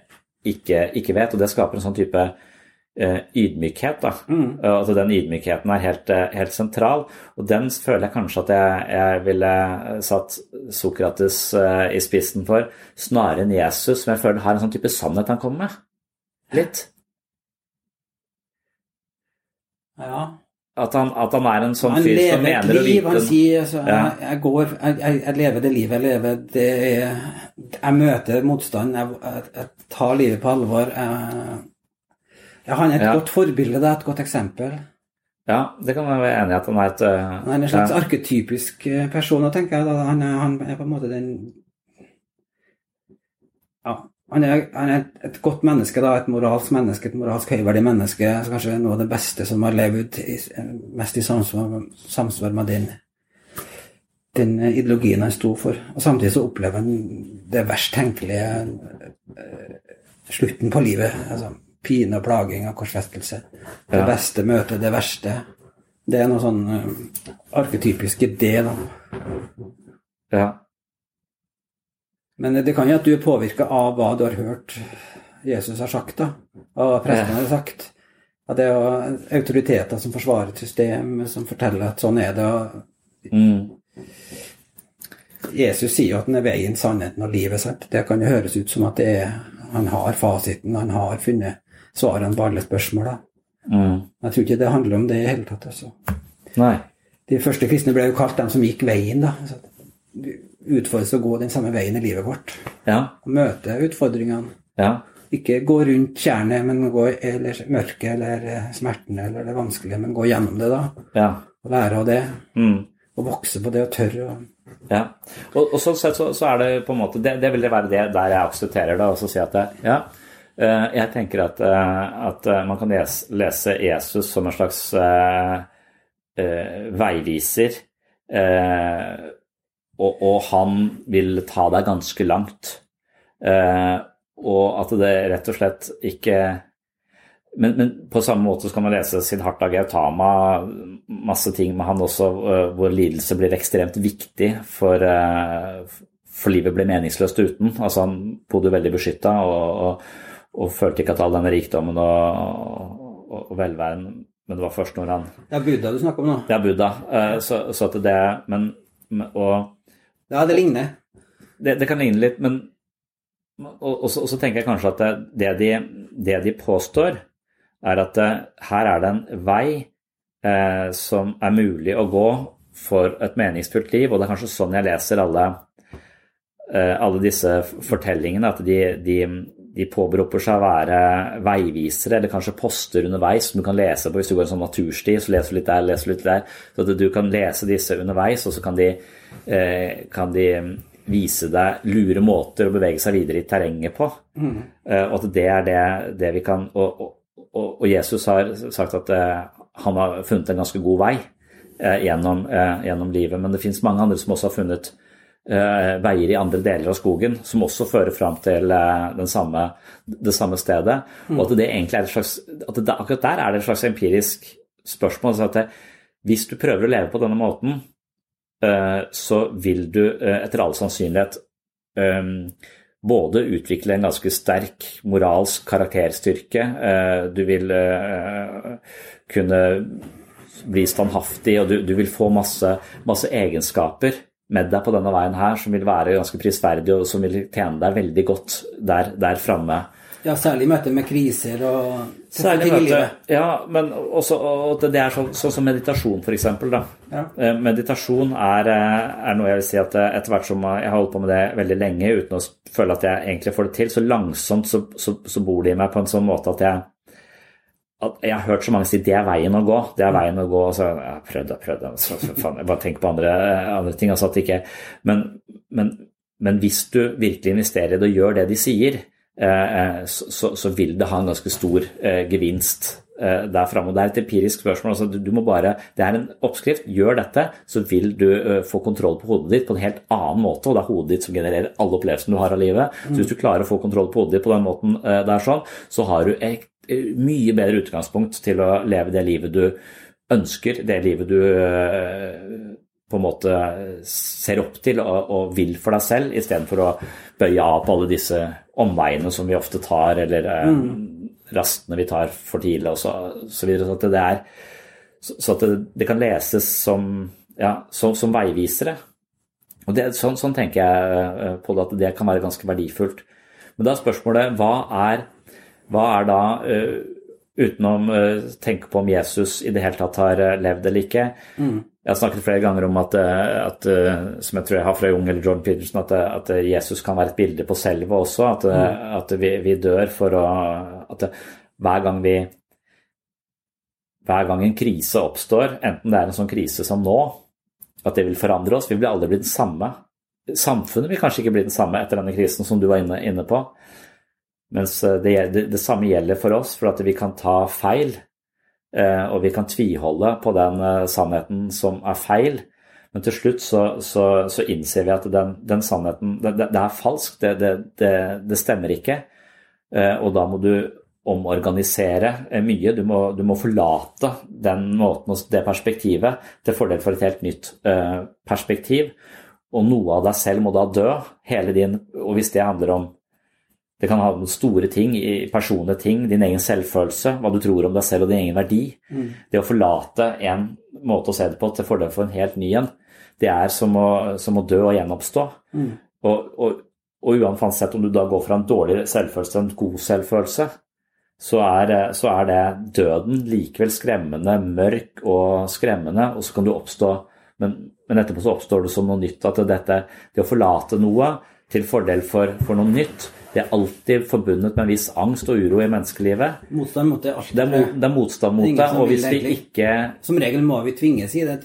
ikke, ikke, vet, og det skaper en sånn type Eh, ydmykhet. da. Mm. Altså Den ydmykheten er helt, eh, helt, sentral. Og den føler jeg kanskje at jeg, jeg ville satt Sokrates uh, i spissen for, snarere enn Jesus, som jeg føler har en sånn type sannhet han kommer med. Litt. Ja. At han, at han er en sånn fyr som mener å vite Han sier altså, ja. jeg, jeg, går, jeg, jeg, lever det livet jeg lever. Det er, jeg møter motstand. Jeg, jeg, tar livet på alvor. Jeg, ja, han er et ja. godt forbilde, det er et godt eksempel. Ja, det kan jeg være enig i at han er et Han er en slags ja. arketypisk eh, person, tenker jeg. Han er, han er, på en måte den Ja, han er, han er et godt menneske, da, et moralsk menneske, et moralsk høyverdig menneske. Kanskje noe av det beste som har levd mest i samsvar, samsvar med den, den ideologien han sto for. Og samtidig så opplever han det verst tenkelige uh, slutten på livet. altså pine og plaging av korsfestelse. Det ja. beste møter det verste. Det er noe sånn uh, arketypisk idé, da. Ja. Men det kan jo at du er påvirka av hva du har hørt Jesus har sagt, da. Og prestene har sagt. At det er autoriteter som forsvarer et system, som forteller at sånn er det. Mm. Jesus sier jo at han er veien, sannheten og livet. Sant? Det kan jo høres ut som at er, han har fasiten, han har funnet svarene på alle spørsmål. Mm. Jeg tror ikke det handler om det i hele tatt. Altså. Nei. De første kristne ble jo kalt dem som gikk veien. da. Altså, utfordres å gå den samme veien i livet vårt. Ja. Og møte utfordringene. Ja. Ikke gå rundt tjernet, men gå, eller mørket eller smertene, smerten eller det vanskelige, men gå gjennom det, da. Ja. Og lære av det. Mm. Og vokse på det og tørre å Ja. Og, og sånn sett så, så er det på en måte Det, det vil det være det der jeg aksepterer det, og så si at det, ja, eh, jeg tenker at, eh, at eh, man kan lese, Jesus som en slags eh, eh, veiviser. Eh, og, og han vil ta deg ganske langt. Eh, og at det rett og slett ikke men, men, på samme måte skal man lese Siddhartha Gautama, masse ting med han også, hvor lidelse blir ekstremt viktig for, for livet blir meningsløst uten. Altså Han bodde veldig beskytta og, og, og, følte ikke at all denne rikdommen og, og, velværen Men det var først når han Det er Buddha du snakker om nå? Det er Buddha. Øh, så, så at det Men og Ja, det ligner. Det, det kan ligne litt, men og, og, så, og, så, tenker jeg kanskje at det de, det de påstår, er at eh, her er det en vei eh, som er mulig å gå for et meningsfullt liv, og det er kanskje sånn jeg leser alle, eh, alle disse fortellingene, at de, de, de påberoper seg å være veivisere, eller kanskje poster underveis som du kan lese på hvis du går en sånn natursti, så leser du litt der, leser du litt der. Så at du kan lese disse underveis, og så kan de, eh, kan de vise deg lure måter å bevege seg videre i terrenget på. Mm. Og at det er det, det vi kan og, og, og, Jesus har sagt at eh, han har funnet en ganske god vei eh, gjennom, eh, gjennom livet. Men det finnes mange andre som også har funnet veier i andre deler av skogen som også fører fram til samme, det samme stedet. Og at det egentlig er et slags, at det, akkurat der er det et slags empirisk spørsmål. Altså at det, hvis du prøver å leve på denne måten, så vil du etter all sannsynlighet både utvikle en ganske sterk moralsk karakterstyrke. Eh, du vil eh, kunne bli standhaftig, og du, du vil få masse, masse, egenskaper med deg på denne veien her som vil være ganske prisverdig, og som vil tjene deg veldig godt der, der framme. Ja, særlig i møte med kriser og Særlig i møte, ja, men også, og det er sånn, så, som meditasjon, f.eks. Ja. Eh, meditasjon er, er, noe jeg vil si at etter hvert som jeg har holdt på med det veldig lenge uten å føle at jeg egentlig får det til, så langsomt så, så, så bor det i meg på en sånn måte at jeg jeg har hørt så mange si det er veien å gå. det er veien å gå, og så jeg har prøvd og prøvd, så, faen, jeg bare tenker på andre, andre ting. altså at ikke, men, men, men hvis du virkelig investerer i det og gjør det de sier, Eh, eh, så, så, vil det ha en ganske stor eh, gevinst der framme. Det er et empirisk spørsmål. Altså, du, må bare, det er en oppskrift. Gjør dette, så vil du få kontroll på hodet ditt på en helt annen måte. Og det er hodet ditt som genererer alle opplevelsene du har av livet. Så hvis du klarer å få kontroll på hodet ditt på den måten der, sånn, så har du et mye bedre utgangspunkt til å leve det livet du ønsker, det livet du på en måte ser opp til og, og vil for deg selv, istedenfor å bøye av på alle disse omveiene som vi ofte tar, eller eh, mm. rastene vi tar for tidlig og så, så videre. Så at det, er, så at det, det kan leses som, ja, som, som veivisere. Og det, sånn, sånn, tenker jeg eh, på det, at det kan være ganske verdifullt. Men da er spørsmålet hva er, hva er da uh, utenom å uh, tenke på om Jesus i det hele tatt har uh, levd eller ikke. Mm. Jeg har snakket flere ganger om at, eh, at, eh, som jeg tror jeg har fra Jung eller John Peterson, at, eh, at, Jesus kan være et bilde på selve også. At, mm. at vi, vi, dør for å At hver gang vi Hver gang en krise oppstår, enten det er en sånn krise som nå, at det vil forandre oss Vi blir aldri blitt den samme. Samfunnet vil kanskje ikke bli den samme etter denne krisen som du var inne, inne på. Mens det, det, det, samme gjelder for oss, for at vi kan ta feil. Eh, og vi kan tviholde på den eh, sannheten som er feil. Men til slutt så, så, så innser vi at den, den sannheten det, det, er falsk, det, det, stemmer ikke. Eh, og da må du omorganisere mye. Du må, du må forlate den måten og det perspektivet til fordel for et helt nytt perspektiv. Og noe av deg selv må da dø. hele din, Og hvis det handler om det kan ha store ting, personlige ting, din egen selvfølelse, hva du tror om deg selv og din egen verdi. Mm. Det å forlate en måte å se det på til fordel for en helt ny en, det er som å, som å dø og gjenoppstå. Mm. Og, og, og uansett om du da går fra en dårlig selvfølelse til en god selvfølelse, så er, så er, det døden likevel skremmende, mørk og skremmende, og så kan du oppstå men, men etterpå så oppstår det som noe nytt. At dette, det å forlate noe til fordel for, for noe nytt, Det er alltid forbundet med en viss angst og uro i menneskelivet. Motstand mot det er alltid Det er, det er motstand mot det, det, og hvis vi ikke Som regel må vi tvinges i det.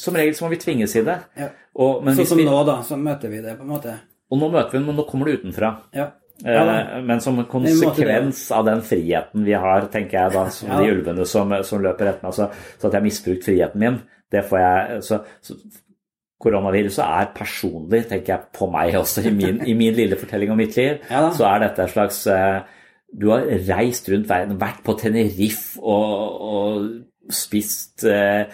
Som regel så må vi tvinges i det. Ja. Og, men Sånn som vi, nå, da, så møter vi det på en måte. og nå møter vi den, men nå kommer det utenfra. Ja. Ja. Eh, Men som en konsekvens av den friheten vi har, tenker jeg da, som Ja. de ulvene som, som løper etter meg, så, så at jeg har misbrukt friheten min, det får jeg så, så Koronaviruset er personlig, tenker jeg, på meg også, i min, i min lille fortelling om mitt liv. Ja så er dette en slags eh, Du har reist rundt verden, vært på Tenerife og, og spist eh,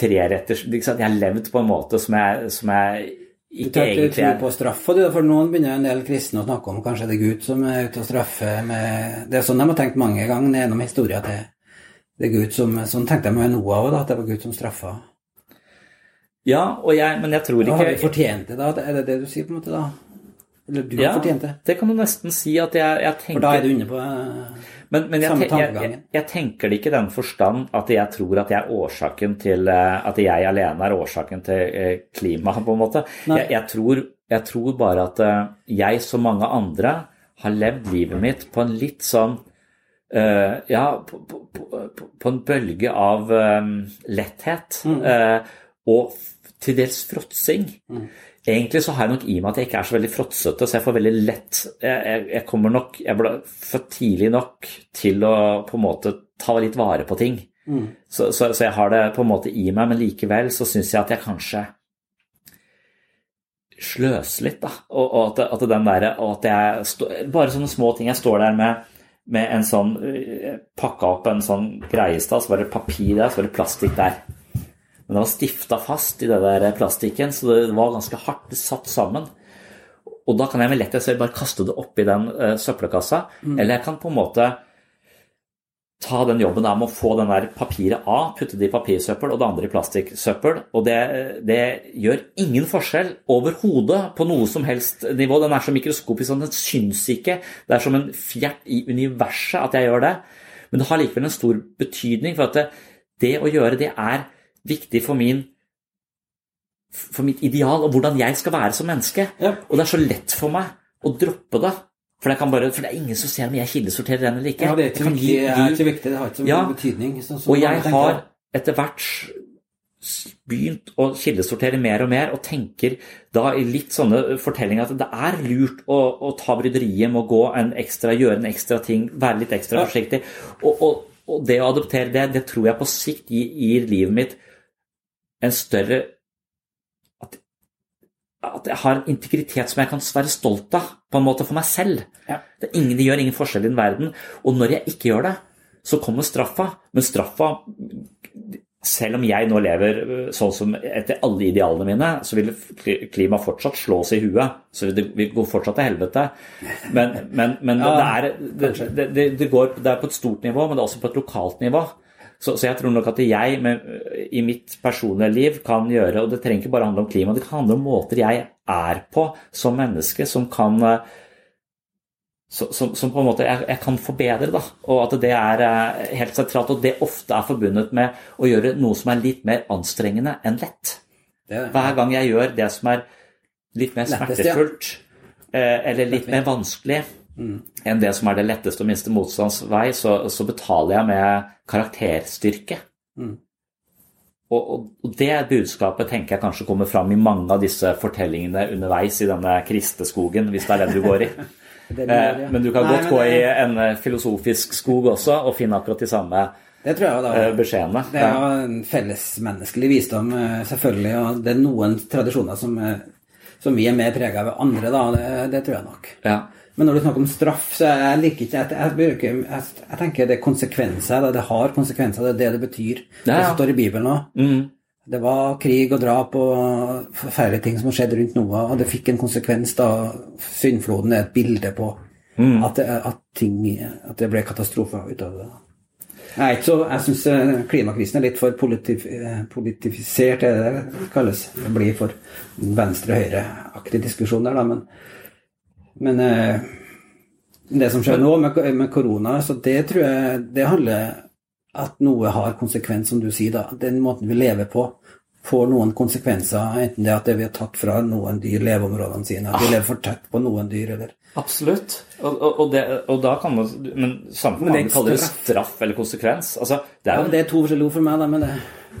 treretters ikke? Jeg har levd på en måte som jeg, som jeg Du tar ikke egentlig tro på straffa, du. for noen begynner en del kristne å snakke om kanskje det er Gud som er ute og straffer med Det er sånn de har tenkt mange ganger gjennom historien at det, det er Gud som Sånn tenkte de med Noah òg, at det var Gud som straffa. Ja, og jeg, men jeg tror Da har vi fortjent det, da? Er det det du sier, på en måte, da? Eller du Ja, har fortjent det? det kan du nesten si at jeg, jeg tenker For da er du inne på eh, Men, men Samme te- jeg, jeg, tenker det ikke i den forstand at jeg tror at jeg er årsaken til eh, At jeg alene er årsaken til eh, klimaet, på en måte. Jeg, tror, jeg tror bare at jeg, som mange andre, har levd livet mitt på en litt sånn Uh, Ja, på, på, på, på en bølge av um, letthet. Mm. eh, og til dels fråtsing. Egentlig så har jeg nok i meg at jeg ikke er så veldig fråtsete, så jeg får veldig lett jeg, jeg, jeg kommer nok Jeg ble født tidlig nok til å på en måte ta litt vare på ting. Så, så, så jeg har det på en måte i meg, men likevel så syns jeg at jeg kanskje sløser litt, da. Og, og at, at den derre og at jeg stå, Bare sånne små ting. Jeg står der med, med en sånn Pakka opp en sånn greie i stad, så var det papir der, så var det plastikk der. Men det var stifta fast i det der plastikken, så det var ganske hardt satt sammen. Og da kan jeg med letthet selv bare kaste det oppi den uh, søppelkassa, eller jeg kan på en måte ta den jobben der med å få den der papiret av, putte det i papirsøppel og det andre i plastikksøppel. Og det, det gjør ingen forskjell overhodet på noe som helst nivå. Den er så mikroskopisk at den syns ikke. Det er som en fjert i universet at jeg gjør det. Men det har likevel en stor betydning, for at det, det å gjøre det er viktig for min for mitt ideal og hvordan jeg skal være som menneske. Ja. Og det er så lett for meg å droppe det. For, bare, for det er ingen som ser om jeg kildesorterer den eller ikke. Ja, det er ikke viktig, gi- det er ikke viktig, det har ikke så Ja. betydning. sånn og jeg har etter hvert begynt å kildesortere mer og mer, og tenker da i litt sånne fortellinger at det er lurt å, å ta bryderiet med å gå en ekstra, gjøre en ekstra ting, være litt ekstra forsiktig. Og, og, og det å adoptere det, det tror jeg på sikt gir, gir livet mitt en større at, at jeg har en integritet som jeg kan være stolt av, på en måte for meg selv. Ja. Det, ingen, det gjør ingen forskjell i den verden. Og når jeg ikke gjør det, så kommer straffa. Men straffa selv om jeg nå lever øh, sånn som etter alle idealene mine, så vil kli- klimaet fortsatt slå oss i huet. Så det vil gå fortsatt til helvete. Men, men, men Ja, det, er, det, det, det, det, går, det er på et stort nivå, men det er også på et lokalt nivå. Så, så jeg tror nok at jeg med, i mitt personlige liv kan gjøre Og det trenger ikke bare handle om klima, det kan handle om måter jeg er på som menneske, som kan øh, som, som på en måte jeg, jeg kan forbedre, da. Og at det er eh, helt sentralt. Og det ofte er forbundet med å gjøre noe som er litt mer anstrengende enn lett. Det er. Hver gang jeg gjør det som er litt mer Lettest, ja. smertefullt, eh, eller litt mer vanskelig enn det som er det letteste og minste motstands vei, så, så betaler jeg med karakterstyrke. Og, og, og det budskapet tenker jeg kanskje kommer fram i mange av disse fortellingene underveis i denne kristeskogen, hvis det er den du går i. Det Eh, det, ja. Men du kan Nei, godt gå det- i en eh, filosofisk skog også og finne akkurat de samme Det tror jeg da. eh, beskjedene. Det er jo en fellesmenneskelig visdom, selvfølgelig. Og det er noen tradisjoner som, som vi er mer prega av enn andre, da. Det, det tror jeg nok. Ja. Men når du snakker om straff, så jeg liker ikke Jeg, jeg, bruker, jeg, jeg tenker det er konsekvenser. Det, det har konsekvenser, det er det det betyr. Ja, Det ja. som står i Bibelen òg. Mm. Det var krig og drap og forferdelige ting som har skjedd rundt Noah, og det fikk en konsekvens da syndfloden er et bilde på Mm. at, det, at, ting, at det ble katastrofer ut av det. Er så, jeg syns klimakrisen er litt for politif, eh, politifisert, er det det kalles. Det blir for venstre-høyre-aktig diskusjon der, da, men, men eh, det som skjer nå med, med korona, så det tror jeg det handler at noe har konsekvens, som du sier, da. Den måten vi lever på, får noen konsekvenser, enten det at vi har tatt fra noen dyr leveområdene sine, at vi lever for tett på noen dyr, eller Absolutt. Og, og, og, det, og da kan man Men samfunnet er kaller det straff. straff eller konsekvens. Altså, det er ja, Det er to forskjellige ord for meg, da, men det,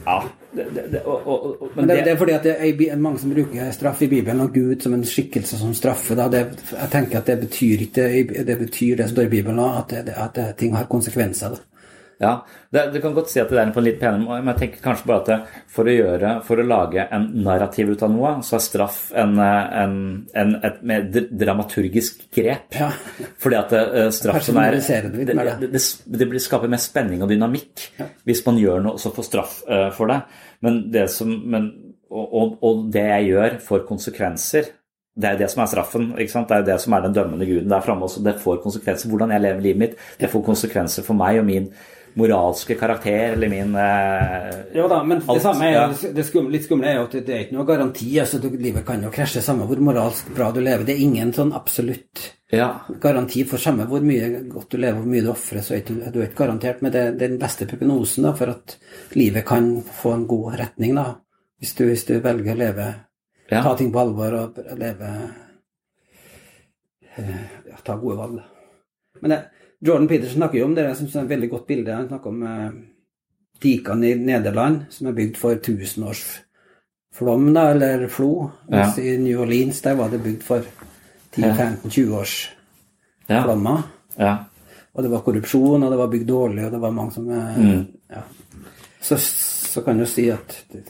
Ja, det, det, det, og, og, og, men det, er fordi at det er mange som bruker straff i Bibelen, og Gud som en skikkelse som straffer. Da. Det, jeg tenker at det betyr ikke det betyr det som står i Bibelen, at, det, at det, ting har konsekvenser. Da. Ja, det, Du kan godt si at det er på en litt penere måte, men jeg tenker kanskje bare at det, for å gjøre, for å lage en narrativ ut av noe, så er straff en, en, en, et mer dramaturgisk grep. Ja. Fordi at uh, straff som er det det, det, det, skaper mer spenning og dynamikk hvis man gjør noe så får straff uh, for det. Men det som, men, og, og, og det jeg gjør, får konsekvenser. Det er det som er straffen. ikke sant? Det er det som er den dømmende guden der framme. Det får konsekvenser. Hvordan jeg lever livet mitt, det får konsekvenser for meg og min moralske karakter eller min eh, Jo da, men det samme er ja. jo, det skumle, litt skumle er jo at det er ikke noe garanti. altså du, Livet kan jo krasje samme hvor moralsk bra du lever. Det er ingen sånn absolutt Ja. garanti for samme hvor mye godt du lever, hvor mye du ofrer, så er du, du er ikke garantert. Men det, det er den beste prognosen da, for at livet kan få en god retning, da. Hvis du, hvis du velger å leve Ja. Ta ting på alvor og leve eh, ja, Ta gode valg. Men det, Jordan Peterson snakker jo om det, jeg synes det er et veldig godt bilde. Han snakker om eh, dikene i Nederland som er bygd for tusenårsflom, da, eller flo. Mens i New Orleans der var det bygd for 10-15-20 års Ja. flommer. ja. Og det var korrupsjon, og det var bygd dårlig, og det var mange som eh, Mm. ja. så, så kan du si at det,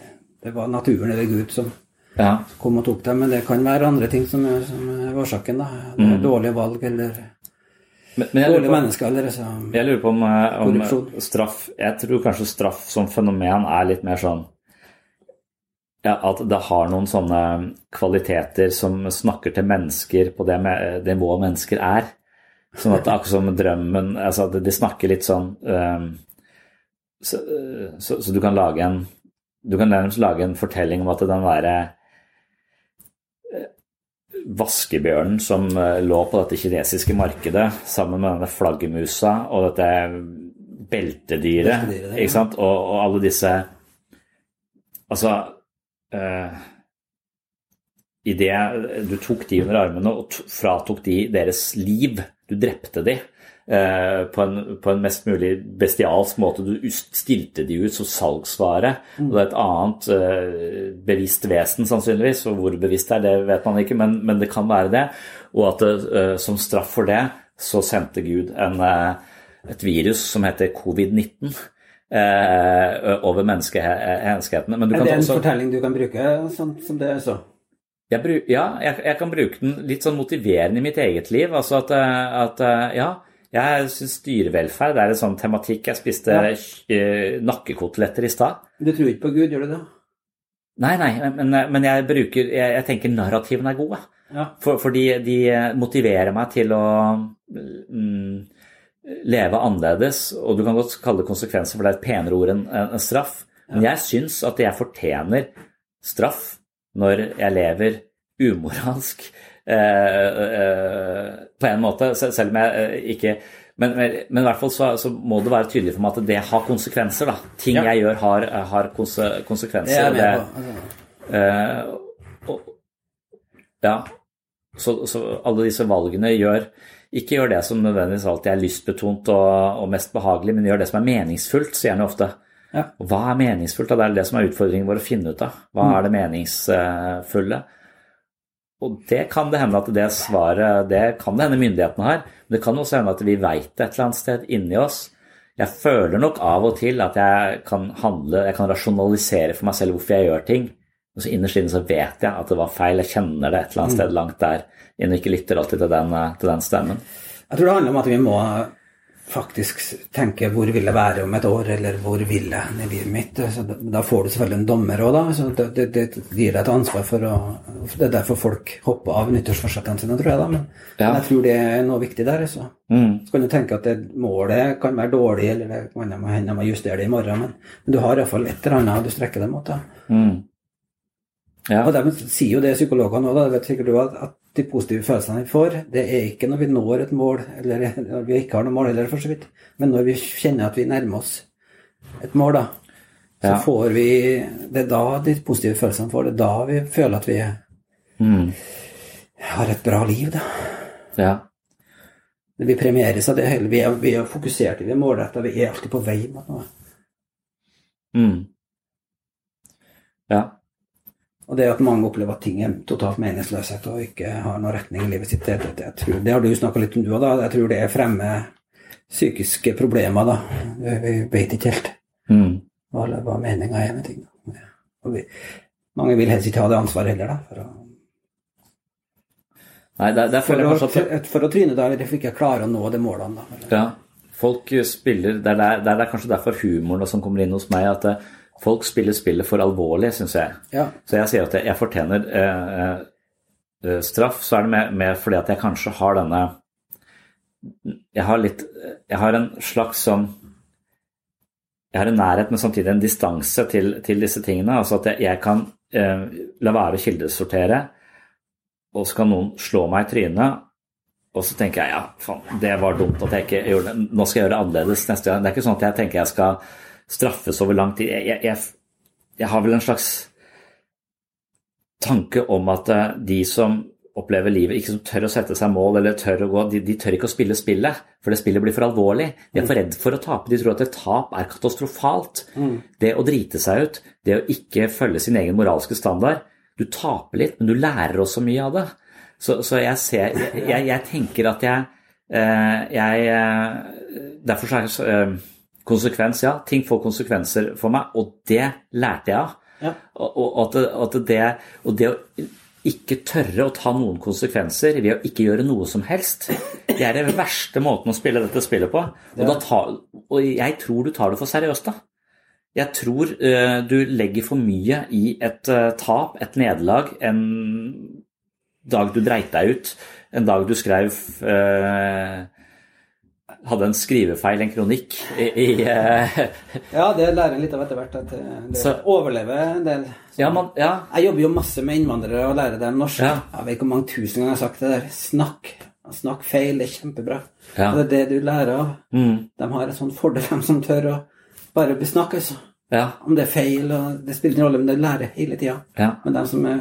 det var naturen eller Gud som ja. kom og tok dem, men det kan være andre ting som som er årsaken. da. Er Dårlige valg eller Men, men jeg lurer dårlige på, mennesker. eller så... jeg lurer på om, eh, om straff Jeg tror kanskje straff som fenomen er litt mer sånn ja, At det har noen sånne kvaliteter som snakker til mennesker på det, nivået mennesker er. Sånn at det er akkurat som drømmen altså at De snakker litt sånn um, så, eh, så, så du kan lage en Du kan nærmest lage en fortelling om at den derre vaskebjørnen som eh, lå på dette kinesiske markedet sammen med denne flaggermusa og dette beltedyret, Beltedyret, ikke sant? Og, og alle disse Altså eh, Idet du tok de under armene og fratok de deres liv, du drepte de på, en, på en mest mulig bestialsk måte. Du stilte de ut som salgsvare. Og det er et annet eh, bevisst vesen, sannsynligvis. Og hvor bevisst det er, det vet man ikke, men, men det kan være det. Og at eh, som straff for det, så sendte Gud en, eh, et virus som heter covid-19. eh, over menneskehetene. Men du Er det en også fortelling du kan bruke som, som det er så? jeg bruk, ja, jeg, jeg kan bruke den litt sånn motiverende i mitt eget liv. Altså at, eh, at eh, ja, jeg syns dyrevelferd er en sånn tematikk. Jeg spiste Ja. eh, nakkekoteletter i stad. Du tror ikke på Gud, gjør du det? Nei, nei, men, men jeg bruker Jeg, jeg tenker narrativene er gode. Ja. For, fordi de motiverer meg til å mm, leve annerledes. Og du kan godt kalle det konsekvenser, for det er et penere ord enn en straff. Men jeg syns at jeg fortjener straff når jeg lever umoralsk. Eh, eh, på en måte, selv om jeg eh, ikke men, men, i hvert fall så, så må det være tydelig for meg at det har konsekvenser. da. Ting Ja. jeg gjør, har, har konse, Det konsekvenser. er jeg og med det- på. Altså, Eh, og, ja, så, så alle disse valgene gjør Ikke gjør det som nødvendigvis alltid er lystbetont og, og mest behagelig, men gjør det som er meningsfullt, sier han jo ofte. Ja. Hva er meningsfullt? da? Det er det som er utfordringen vår å finne ut av. Hva er det meningsfulle? Og det kan det hende at det svaret Det kan det hende myndighetene har, men det kan også hende at vi veit det et eller annet sted inni oss. Jeg føler nok av og til at jeg kan handle, jeg kan rasjonalisere for meg selv hvorfor jeg gjør ting. Og så innerst inne så vet jeg at det var feil. Jeg kjenner det et eller annet sted langt der inne, ikke lytter alltid til den, eh, til den stemmen. Jeg tror det handler om at vi må faktisk tenke hvor vil jeg være om et år, eller hvor vil jeg i livet mitt. Så da, får du selvfølgelig en dommer òg, da. Så det, det, det gir deg et ansvar for å Det er derfor folk hopper av nyttårsforsettene sine, tror jeg, da. Men, Ja. men jeg tror det er noe viktig der. Så. Mm. så kan du tenke at det målet kan være dårlig, eller det kan hende jeg må justere det i morgen, men, men du har iallfall et eller annet du strekker deg mot. da. Mm. Ja. Og de sier jo det psykologene òg, det vet sikkert du, at, de positive følelsene vi får, det er ikke når vi når et mål, eller når vi ikke har noe mål heller, for så vidt, men når vi kjenner at vi nærmer oss et mål, da. så Ja. får vi Det er da de positive følelsene får. Det er da vi føler at vi Mm. har et bra liv, da. Ja. Vi premieres av det hele. Vi er, vi er fokusert, vi er målretta, vi er alltid på vei mot noe. Mm. Ja. Og det at mange opplever at ting er totalt meningsløshet og ikke har noen retning i livet sitt, det, det, jeg tror, det har du snakka litt om du òg, da. Jeg tror det fremmer psykiske problemer, da. Vi, vi vet ikke helt Mm. hva, hva meninga er med ting. Og vi, mange vil helst ikke ha det ansvaret heller, da. For å, Nei, der, der for å, jeg kanskje at for, å tryne da, eller for ikke klare å nå de målene, da. Ja, folk spiller Det er, der, det er kanskje derfor humoren som kommer inn hos meg, at eh, folk spiller spillet for alvorlig, syns jeg. Ja. Så jeg sier at jeg, jeg fortjener eh, eh, straff, så er det mer, mer fordi at jeg kanskje har denne Jeg har litt Jeg har en slags sånn Jeg har en nærhet, men samtidig en distanse til, til disse tingene. Altså at jeg, jeg kan eh, la være å kildesortere, og så kan noen slå meg i trynet, og så tenker jeg ja, faen, det var dumt at jeg ikke gjorde det. Nå skal jeg gjøre det annerledes neste gang. Det er ikke sånn at jeg tenker jeg skal straffes over lang tid. Jeg, jeg, jeg, jeg har vel en slags tanke om at eh, de som opplever livet, ikke som tør å sette seg mål eller tør å gå, de, de tør ikke å spille spillet, for det spillet blir for alvorlig. De er for redd for å tape. De tror at et tap er katastrofalt. Det å drite seg ut, det å ikke følge sin egen moralske standard, du taper litt, men du lærer også mye av det. Så, så jeg, ser, jeg, jeg tenker at jeg, eh, jeg eh, Derfor så er jeg eh, konsekvens, ja. Ting får konsekvenser for meg, og det lærte jeg av. Ja. Og, og, at at det, og det å ikke tørre å ta noen konsekvenser ved å ikke gjøre noe som helst, det er den verste måten å spille dette spillet på. Og, tar, og jeg tror du tar det for seriøst, da. Jeg tror uh, du legger for mye i et uh, tap, et nederlag, en dag du dreit deg ut, en dag du skrev eh, Hadde en skrivefeil, en kronikk, i, i eh, ja, det lærer en litt av etter hvert. At det, det Så- overlever en del. ja, man, ja, Jeg jobber jo masse med innvandrere og lærer dem norsk. Jeg vet ikke hvor mange tusen ganger jeg har sagt det der. Snakk. Snakk feil, det er kjempebra. Det er det du lærer av. mm, De har en sånn fordel, de som tør å bare besnakke altså. ja, Om det er feil, og det spiller ingen rolle, men det lærer hele tida. ja. Men de som er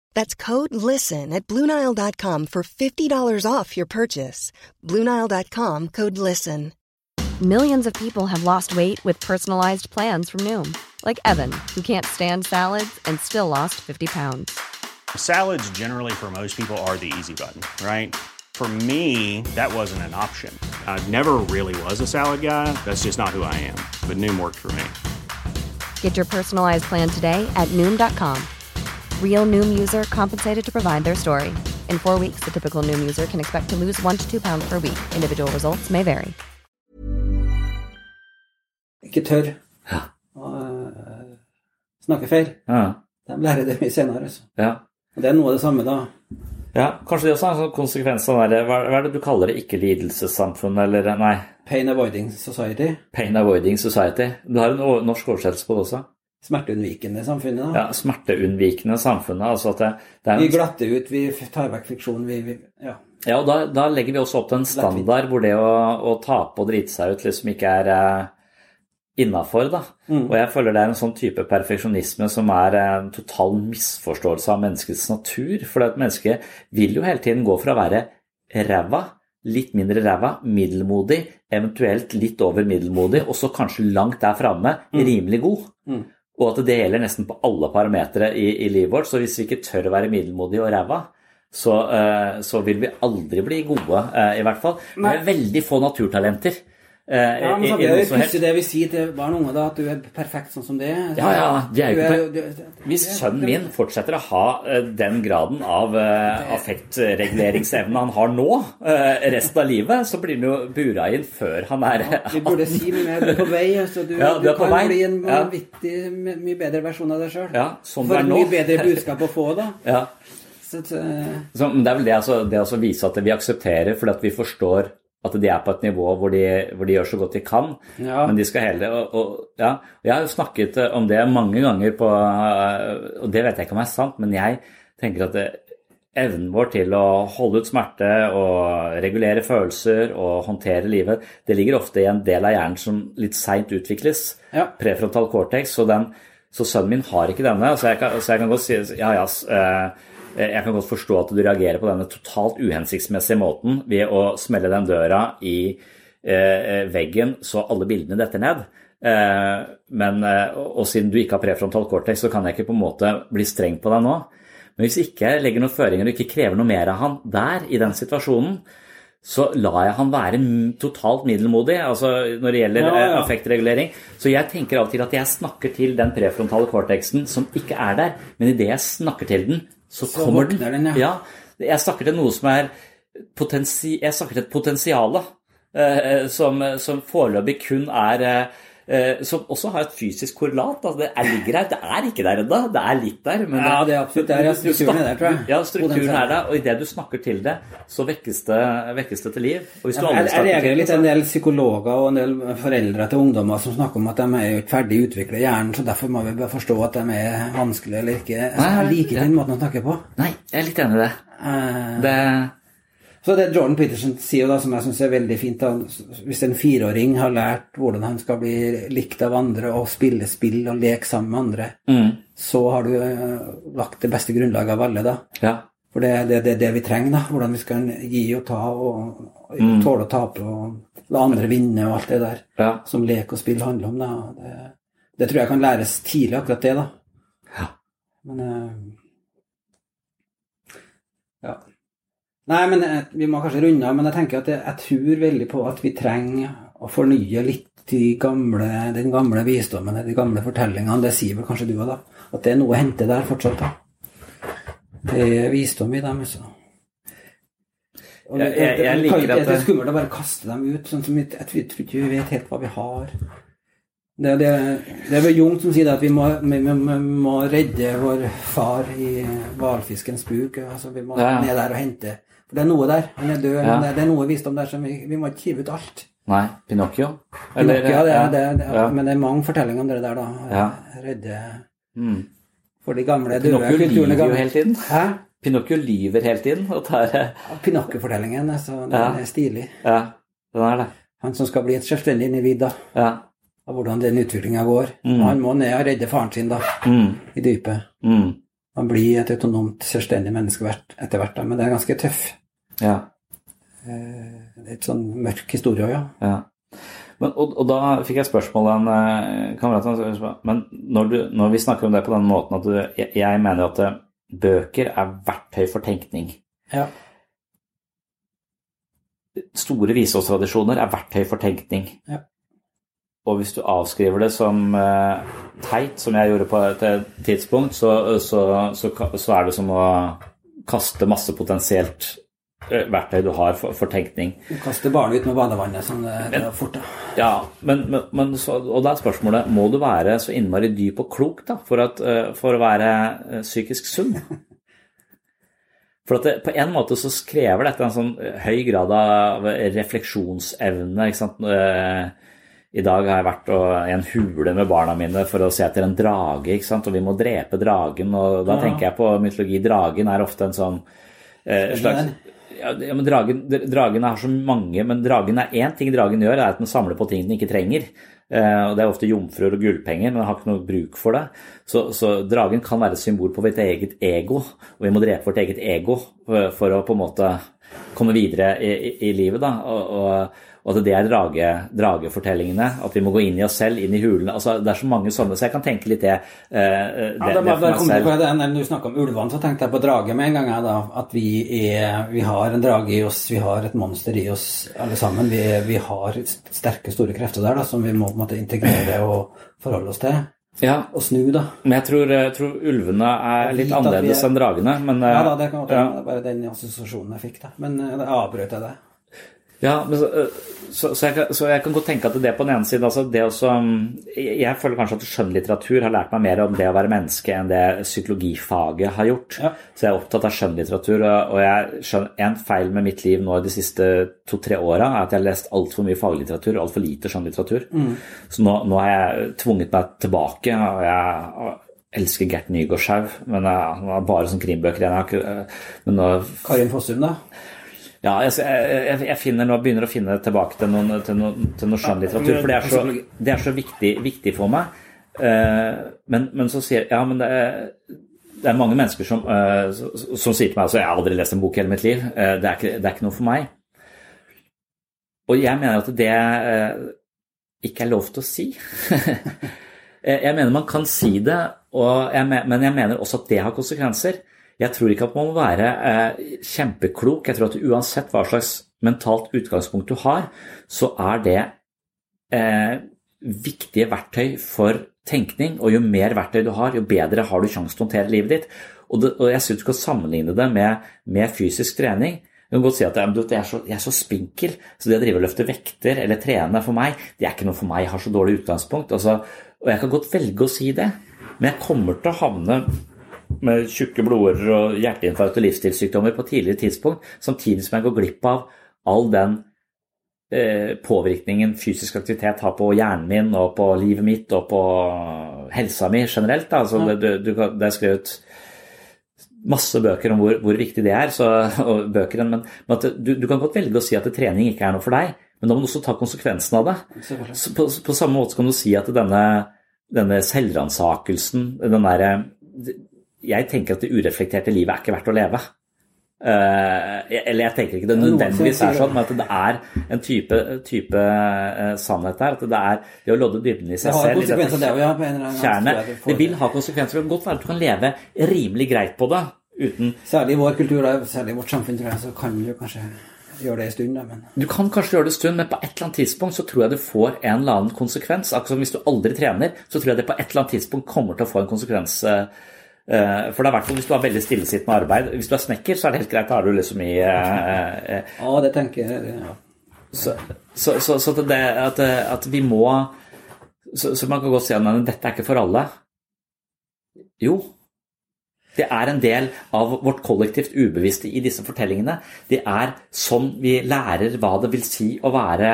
That's code LISTEN at Bluenile.com for $50 off your purchase. Bluenile.com code LISTEN. Millions of people have lost weight with personalized plans from Noom, like Evan, who can't stand salads and still lost 50 pounds. Salads, generally, for most people, are the easy button, right? For me, that wasn't an option. I never really was a salad guy. That's just not who I am. But Noom worked for me. Get your personalized plan today at Noom.com. Real Noom user compensated to provide their story. In four weeks, the typical Noom user can expect to lose one to two pounds per week. Individual results may vary. ikke tør å uh, snakke feil. ja. De lærer det mye senere. Altså. ja. Og det er noe av det samme, da. Ja, Kanskje det også er en sånn konsekvens av det hva, hva er det du kaller det? Ikke-lidelsessamfunn, eller nei? Pain Avoiding Society. Pain Avoiding Society. Du har en norsk oversettelse på det også? Smerteunnvikende samfunnet, da. Ja, Smerteunnvikende samfunnet. altså at det, det er Vi glatter ut, vi tar vekk friksjon, vi, vi Ja. ja, og da, da legger vi også opp til en standard hvor det å, å tape og drite seg ut liksom ikke er eh, innafor, da. Og jeg føler det er en sånn type perfeksjonisme som er en total misforståelse av menneskets natur. For et menneske vil jo hele tiden gå fra å være ræva, litt mindre ræva, middelmodig, eventuelt litt over middelmodig, og så kanskje langt der framme rimelig god. Og at det gjelder nesten på alle parametere i, i livet vårt. Så hvis vi ikke tør å være middelmodige og ræva, så, eh, så vil vi aldri bli gode, eh, i hvert fall. Vi er veldig få naturtalenter. Eh, Ja, men i er det pussig det vi sier til barn og unge, da, at du er perfekt sånn som det er. Ja, ja, de er jo Du ikke du- Hvis sønnen min fortsetter å ha eh, den graden av uh, affektreguleringsevne han har nå, uh, resten av livet, så blir han jo bura inn før han er Vi burde si mye mer. Du er på vei. Altså, du, Ja, du du kan vei. bli en vanvittig my- mye bedre versjon av deg sjøl. Ja, som For du er mye bedre budskap å få, da. ja. Så, Så, men det er vel det, altså, det å vise at vi aksepterer fordi at vi forstår at de er på et nivå hvor de, hvor de gjør så godt de kan. Ja. Men de skal hele og, og, ja. Jeg har jo snakket eh, om det mange ganger på eh, Og det vet jeg ikke om er sant, men jeg tenker at det, evnen vår til å holde ut smerte og regulere følelser og håndtere livet, det ligger ofte i en del av hjernen som litt seint utvikles. Ja. Prefrontal cortex. Så, den, så sønnen min har ikke denne. Så jeg kan, så jeg kan godt si ja, ja, eh, jeg kan godt forstå at du reagerer på denne totalt uhensiktsmessige måten ved å smelle den døra i eh, veggen så alle bildene detter ned. Eh, men, eh, og, siden du ikke har prefrontal cortex, så kan jeg ikke på en måte bli streng på deg nå. Men hvis jeg ikke legger noen føringer og ikke krever noe mer av han der, i den situasjonen, så lar jeg han være totalt middelmodig altså når det gjelder Ja, ja. eh, affektregulering. Så jeg tenker av og til at jeg snakker til den prefrontale cortexen som ikke er der, men idet jeg snakker til den, så, Så kommer den. den, ja. Jeg snakker til noe som er potensi Jeg snakker til et potensial eh, som, som foreløpig kun er eh, eh, Som også har et fysisk korrelat. Altså, det er, ligger her. Det er ikke der ennå. Det er litt der. Men Ja, det er absolutt der. Ja, strukturen er der, tror jeg. Ja, strukturen er der. Og idet du snakker til det, så vekkes det, vekkes det til liv. Og hvis du Jeg, aldri jeg reagerer litt en del psykologer og en del foreldre til ungdommer som snakker om at de er jo ikke ferdig utvikla i hjernen, så derfor må vi bare forstå at de er vanskelige eller ikke. Altså, jeg liker ja. ikke den måten å snakke på. Nei, jeg er litt enig i det. Eh, det Så det Jordan Peterson sier da, som jeg syns er veldig fint, da, hvis en fireåring har lært hvordan han skal bli likt av andre og spille spill og leke sammen med andre, mm, så har du eh, lagt det beste grunnlaget av alle, da. Ja. For det er det, det, det vi trenger, da. Hvordan vi skal gi og ta og, og tåle å tape og la andre vinne og alt det der ja. som lek og spill handler om. Da. Det, det tror jeg kan læres tidlig, akkurat det. da. Ja. Men eh, Ja. Nei, men jeg, vi må kanskje runde av, men jeg tenker at jeg, jeg tror veldig på at vi trenger å fornye litt de gamle, den gamle visdommen, de gamle fortellingene. Det sier vel kanskje du òg, da. At det er noe å hente der fortsatt, da. Det er visdom i dem, altså. Og Jeg- jeg- jeg liker det, at det er skummelt å bare kaste dem ut. sånn som jeg tror jeg tror ikke vi vet helt hva vi har. Det, det, det er vel Jung som sier at vi må, vi, vi, må redde vår far i hvalfiskens buk. Altså, vi må ja. ned der og hente. For det er noe der. Han er død, Ja. men det, det er noe visdom der som vi, vi må ikke hive ut alt. Nei, Pinocchio? Pinocchio, ja, det, er- det, det, ja. Men det er mange fortellinger om det der, da. Ja. Redde Mm. For de gamle døde Pinocchio kulturene. lyver jo hele tiden. Hæ? Pinocchio lyver hele tiden. Og tar, Pinocchio-fortellingen, altså, den Ja. er stilig. ja, den er det. Han som skal bli et selvstendig individ, da. Ja. Av hvordan den utviklinga går. Mm. Han må ned og redde faren sin, da. Mm. I dypet. Mm. Han blir et autonomt, selvstendig menneske etter hvert, da. Men det er ganske tøff. Ja. Eh, Det er et sånn mørk historie òg, ja. ja. Men, og, og da fikk jeg spørsmål av en eh, kamerat Men når, du, når vi snakker om det på den måten at du Jeg, jeg mener at eh, bøker er verktøy for tenkning. ja. Store visdomstradisjoner er verktøy for tenkning. Ja. Og hvis du avskriver det som uh, teit, som jeg gjorde på et tidspunkt, så, så, så, så er det som å kaste masse potensielt verktøy du har for, for tenkning. Du kaster barnet ut med badevannet som det, det er fort, da. Ja, men, men, men så, og da er spørsmålet må du være så innmari dyp og klok da, for, at, eh, for å være eh, psykisk sunn? For at det, på en måte så krever dette en sånn høy grad av refleksjonsevne. ikke sant? Eh, I dag har jeg vært i en hule med barna mine for å se etter en drage, ikke sant? og vi må drepe dragen. Og da tenker jeg på mytologi. Dragen er ofte en sånn eh, slags ja, men dragen, dragen har så mange, men dragen er én ting dragen gjør, er at den samler på ting den ikke trenger. Eh, og Det er ofte jomfruer og gullpenger, men den har ikke noe bruk for det. Så, så dragen kan være et symbol på vårt eget ego, og vi må drepe vårt eget ego for, for å på en måte komme videre i, i, i livet. da, og, og, og at det er drage, dragefortellingene, at vi må gå inn i oss selv, inn i hulene. altså Det er så mange sånne, så jeg kan tenke litt det, eh, det, Ja, det bare, det på Når du snakker om ulvene, så tenkte jeg på drage med en gang. Da, at vi, er, vi har en drage i oss, vi har et monster i oss alle sammen. Vi, vi har sterke, store krefter der da, som vi må på en måte, integrere og forholde oss til. Ja, Og snu, da. Men jeg tror, jeg tror ulvene er litt annerledes er- enn dragene. Men, eh, Ja da, det kan godt ja. Det er bare den assosiasjonen jeg fikk. da. Men eh, da avbrøt jeg det. Ja, men så, øh, så, så, jeg kan, så jeg kan godt tenke at det på den ene siden altså det også, um, jeg, føler kanskje at skjønnlitteratur har lært meg mer om det å være menneske enn det psykologifaget har gjort. Ja. Så jeg er opptatt av skjønnlitteratur. Og, jeg skjønner, en feil med mitt liv nå de siste to-tre åra er at jeg har lest altfor mye faglitteratur og altfor lite skjønnlitteratur. Så nå, nå har jeg tvunget meg tilbake. og jeg elsker Gert Nygaardshaug, men jeg, han har bare sånn krimbøker igjen. Øh, Men nå Karin Fossum, da? Ja, jeg, jeg, jeg finner nå, begynner å finne tilbake til noen, til noen, til noen skjønnlitteratur. For det er så, det er så viktig, viktig for meg. Eh, men, men så sier Ja, men det er, det er mange mennesker som, eh, som, sier til meg altså, Jeg har aldri lest en bok i hele mitt liv. Eh, det, er ikke, det er ikke noe for meg. Og jeg mener at det ikke er lov til å si. Jeg mener man kan si det, og jeg, men jeg mener også at det har konsekvenser. Jeg tror ikke at man må være eh, kjempeklok. Jeg tror at uansett hva slags mentalt utgangspunkt du har, så er det eh, viktige verktøy for tenkning. Og jo mer verktøy du har, jo bedre har du sjanse til å håndtere livet ditt. Og, det, og jeg syns du skal sammenligne det med, med fysisk trening. Du kan godt si at jeg, er så, jeg er så spinkel, så det å drive og løfte vekter eller trene for meg, det er ikke noe for meg. Jeg har så dårlig utgangspunkt. Altså, og jeg kan godt velge å si det, men jeg kommer til å havne med tjukke blodårer og hjerteinfarkt og livsstilssykdommer på tidligere tidspunkt, samtidig som jeg går glipp av all den eh, påvirkningen fysisk aktivitet har på hjernen min og på livet mitt og på helsa mi generelt. Altså, det, du, det er skrevet masse bøker om hvor, hvor viktig det er, så, bøker, men, men du, du kan godt velge å si at trening ikke er noe for deg, men da må du også ta konsekvensen av det. På, på samme måte kan du si at denne, denne selvransakelsen, den derre Jeg tenker at det ureflekterte livet er ikke verdt å leve. Uh, eller jeg tenker ikke det nødvendigvis er sånn, men at det er en type, type uh, sannhet der. At det er det å lodde dybden i seg selv. det ja. Kjerne. Det vil ha konsekvenser. Det kan godt være at du kan leve rimelig greit på det uten Særlig i vår kultur, særlig i vårt samfunn, tror jeg, så kan du kanskje gjøre det en stund, da, men Du kan kanskje gjøre det en stund, men på et eller annet tidspunkt så tror jeg det får en eller annen konsekvens. Akkurat som hvis du aldri trener, så tror jeg det på et eller annet tidspunkt kommer til å få en konsekvens. eh, For det er hvert fall hvis du har veldig stillesittende arbeid. Hvis du er snekker, så er det helt greit. Da er du liksom i eh, eh, Ja, det tenker jeg ja. Så, så, så, så det, at, at vi må så, så man kan godt si at dette er ikke for alle. Jo, det er en del av vårt kollektivt ubevisste i disse fortellingene. Det er sånn vi lærer hva det vil si å være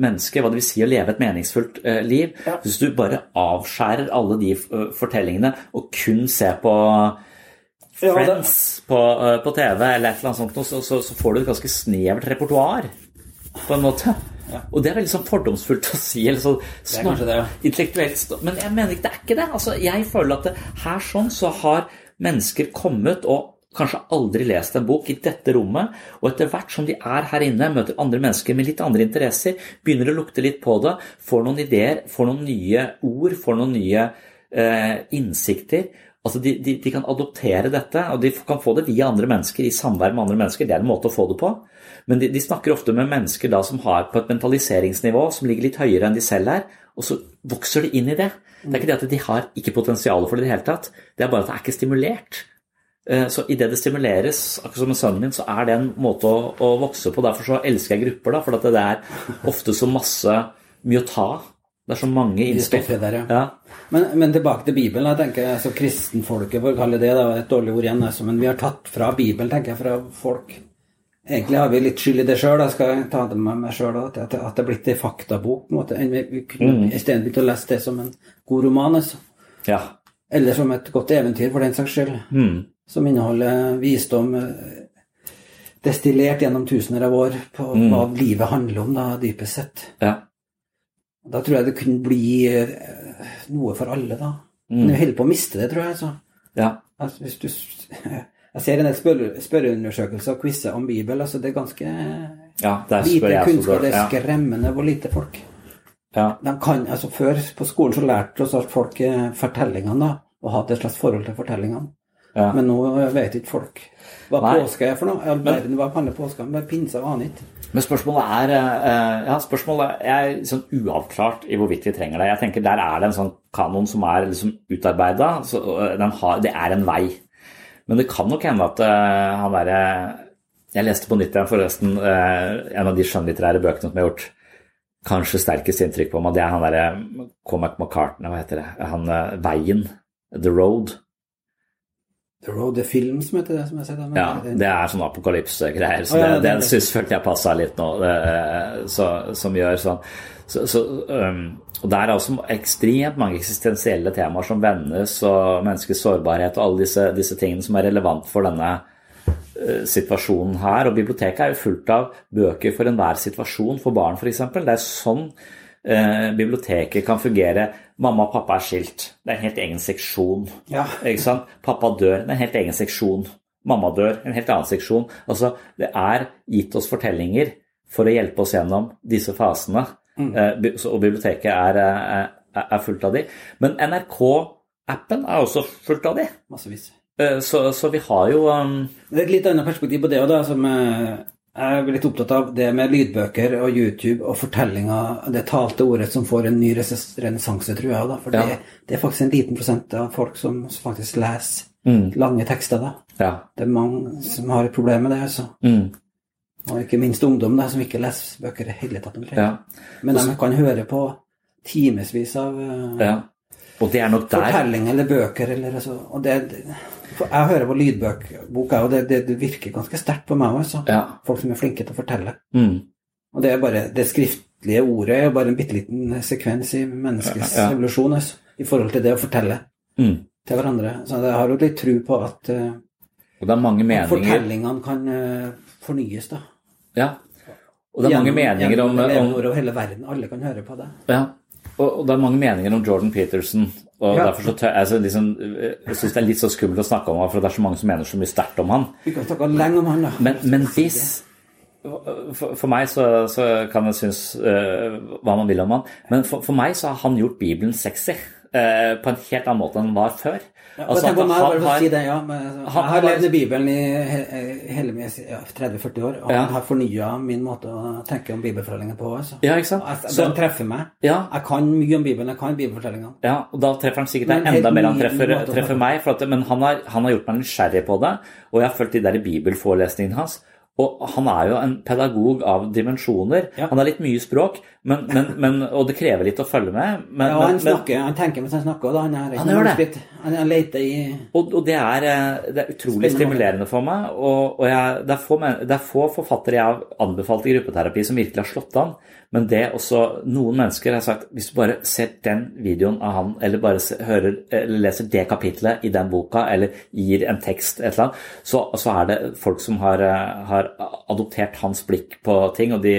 menneske, hva det vil si å leve et meningsfullt liv. liv. Hvis du bare avskjærer alle de eh, fortellingene og kun ser på Ja, Friends på, eh, på TV eller et eller annet sånt, så, så, så får du et ganske snevert repertoar, på en måte. Og det er veldig sånn fordomsfullt å si. eller sånn er det, ja. intellektuelt Men jeg mener ikke det er ikke det. Altså, jeg føler at det, her sånn så har mennesker kommet og kanskje aldri lest en bok i dette rommet, og etter hvert som de er her inne, møter andre mennesker med litt andre interesser, begynner å lukte litt på det, får noen ideer, får noen nye ord, får noen nye eh, innsikter. Altså de, de, de kan adoptere dette, og de kan få det via andre mennesker, i samvær med andre mennesker. Det er en måte å få det på. Men de, de snakker ofte med mennesker da som har på et mentaliseringsnivå som ligger litt høyere enn de selv er, og så vokser de inn i det. Det er ikke det at de har ikke potensial for det i det hele tatt, det er bare at det er ikke stimulert. Eh, Så idet det stimuleres, akkurat som med sønnen min, så er det en måte å, å vokse på. Derfor så elsker jeg grupper, da, for at det er ofte så masse mye å ta. Det er så mange innspill. der, ja. Ja. Men, men tilbake til Bibelen. Jeg tenker, altså Kristenfolket, for å kalle det da, et dårlig ord igjen, altså, men vi har tatt fra Bibelen, tenker jeg, fra folk. Egentlig har vi litt skyld i det sjøl, jeg skal ta det med meg sjøl, at, at det er blitt ei faktabok. på en måte, enn vi, vi kunne Mm. isteden begynt å lese det som en god roman. altså. ja. Eller som et godt eventyr, for den saks skyld. Mm. Som inneholder visdom eh, destillert gjennom tusener av år på Mm. hva livet handler om, da, dypest sett. ja. Da tror jeg det kunne bli eh, noe for alle, da. Men vi holder på å miste det, tror jeg. så. ja. Altså, hvis du, jeg ser en del spør spørreundersøkelser og quizer om Bibel. altså Det er ganske ja spør lite kunnskap. Det er skremmende hvor lite folk Ja. de kan, altså Før på skolen så lærte oss at folk eh, fortellingene, da, og hadde et slags forhold til fortellingene. Ja. Men nå vet ikke folk hva Nei. påske er for noe. All verden, hva handler påska om? Pinse og aner ikke. Men spørsmålet er eh, ja, spørsmålet er sånn uavklart i hvorvidt vi trenger det. Jeg tenker Der er det en sånn kanon som er liksom utarbeida. Det er en vei. Men det kan nok hende at uh, han derre Jeg leste på nytt igjen forresten uh, en av de skjønnlitterære bøkene som jeg har gjort kanskje sterkest inntrykk på meg. Det er han derre Comac McCartney, hva heter det? Han eh, Veien. The Road. The Road the Film, som heter det som jeg har sett. Ja, det er sånn apokalypse-greier. Så oh, ja, det, den syns følte jeg passa litt nå, det, så, som gjør sånn. Så, så, um, og Der er også ekstremt mange eksistensielle temaer som vennes, og menneskets sårbarhet og alle disse, disse tingene som er relevant for denne eh, situasjonen her. Og biblioteket er jo fullt av bøker for enhver situasjon, for barn f.eks. Det er sånn uh, biblioteket kan fungere. Mamma og pappa er skilt. Det er en helt egen seksjon. Ja. Pappa dør. Det er en helt egen seksjon. Mamma dør. En helt annen seksjon. Altså, det er gitt oss fortellinger for å hjelpe oss gjennom disse fasene. Mm. og biblioteket er, eh, er, er fullt av de. Men NRK-appen er også fullt av de. Massevis. Eh, så, så vi har jo um, Det er et litt annet perspektiv på det òg, som eh, jeg er litt opptatt av. Det med lydbøker og YouTube og fortellinga, det talte ordet som får en ny renessanse, tror jeg. Da. For Ja. det, det er faktisk en liten prosent av folk som faktisk leser Mm. lange tekster. da. Ja. Det er mange som har et problem med det. altså. Mm. Og ikke minst ungdom da, som ikke leser bøker i hele tatt. Ja. Men de kan høre på timevis av uh, ja. Og det er nok der fortellinger eller bøker. Eller, altså, og det, det, for jeg hører på lydbok, og det, det, det virker ganske sterkt på meg. òg. Ja. Folk som er flinke til å fortelle. Mm. Og det er bare, det skriftlige ordet er bare en bitte liten sekvens i menneskets Ja, ja. evolusjon altså, i forhold til det å fortelle Mm. til hverandre. Så jeg har jo litt tro på at, uh, Og det er mange meninger fortellingene kan uh, fornyes. da. Ja. Og det er mange meninger om, gjennom om over hele verden. Alle kan høre på det. Ja, og, og det er mange meninger om Jordan Peterson. Og Ja. derfor så tør, altså, liksom, Jeg syns det er litt så skummelt å snakke om ham, for det er så mange som mener så mye sterkt om han. Vi kan snakke lenge om han, da. Men, men hvis for, for meg så, så kan jeg synes uh, hva man vil om han, men for, for meg så har han gjort Bibelen sexy uh, på en helt annen måte enn den var før. Altså, tenk meg, han bare si det, ja, men, Jeg har levd i Bibelen i hele min ja, 30-40 år, og Ja. han har fornya min måte å tenke om bibelfortellinger på. Altså. Ja, ikke sant? Jeg- Så- Den treffer meg. Ja. Jeg kan mye om Bibelen, jeg kan bibelfortellingene. Ja, og da treffer han sikkert deg enda mer han treffer, treffer meg. For at, men han har, han har gjort meg nysgjerrig på det, og jeg har fulgt de der bibelforelesningene hans. Og han er jo en pedagog av dimensjoner. Ja. Han har litt mye språk, men, men, men, og det krever litt å følge med. Men, Ja, han snakker, han tenker mens han snakker, da. Han, er, Han gjør det. Han, han leter i og, og det, er, eh, det er utrolig stimulerende for meg. Og, og jeg, det, er få, det er få forfattere jeg har anbefalt i gruppeterapi som virkelig har slått an. Men det også Noen mennesker har sagt hvis du bare ser den videoen av han, eller bare se, hører, eller leser det kapitlet i den boka, eller gir en tekst, et eller annet, så, så er det folk som har, eh, har adoptert hans blikk på ting. og de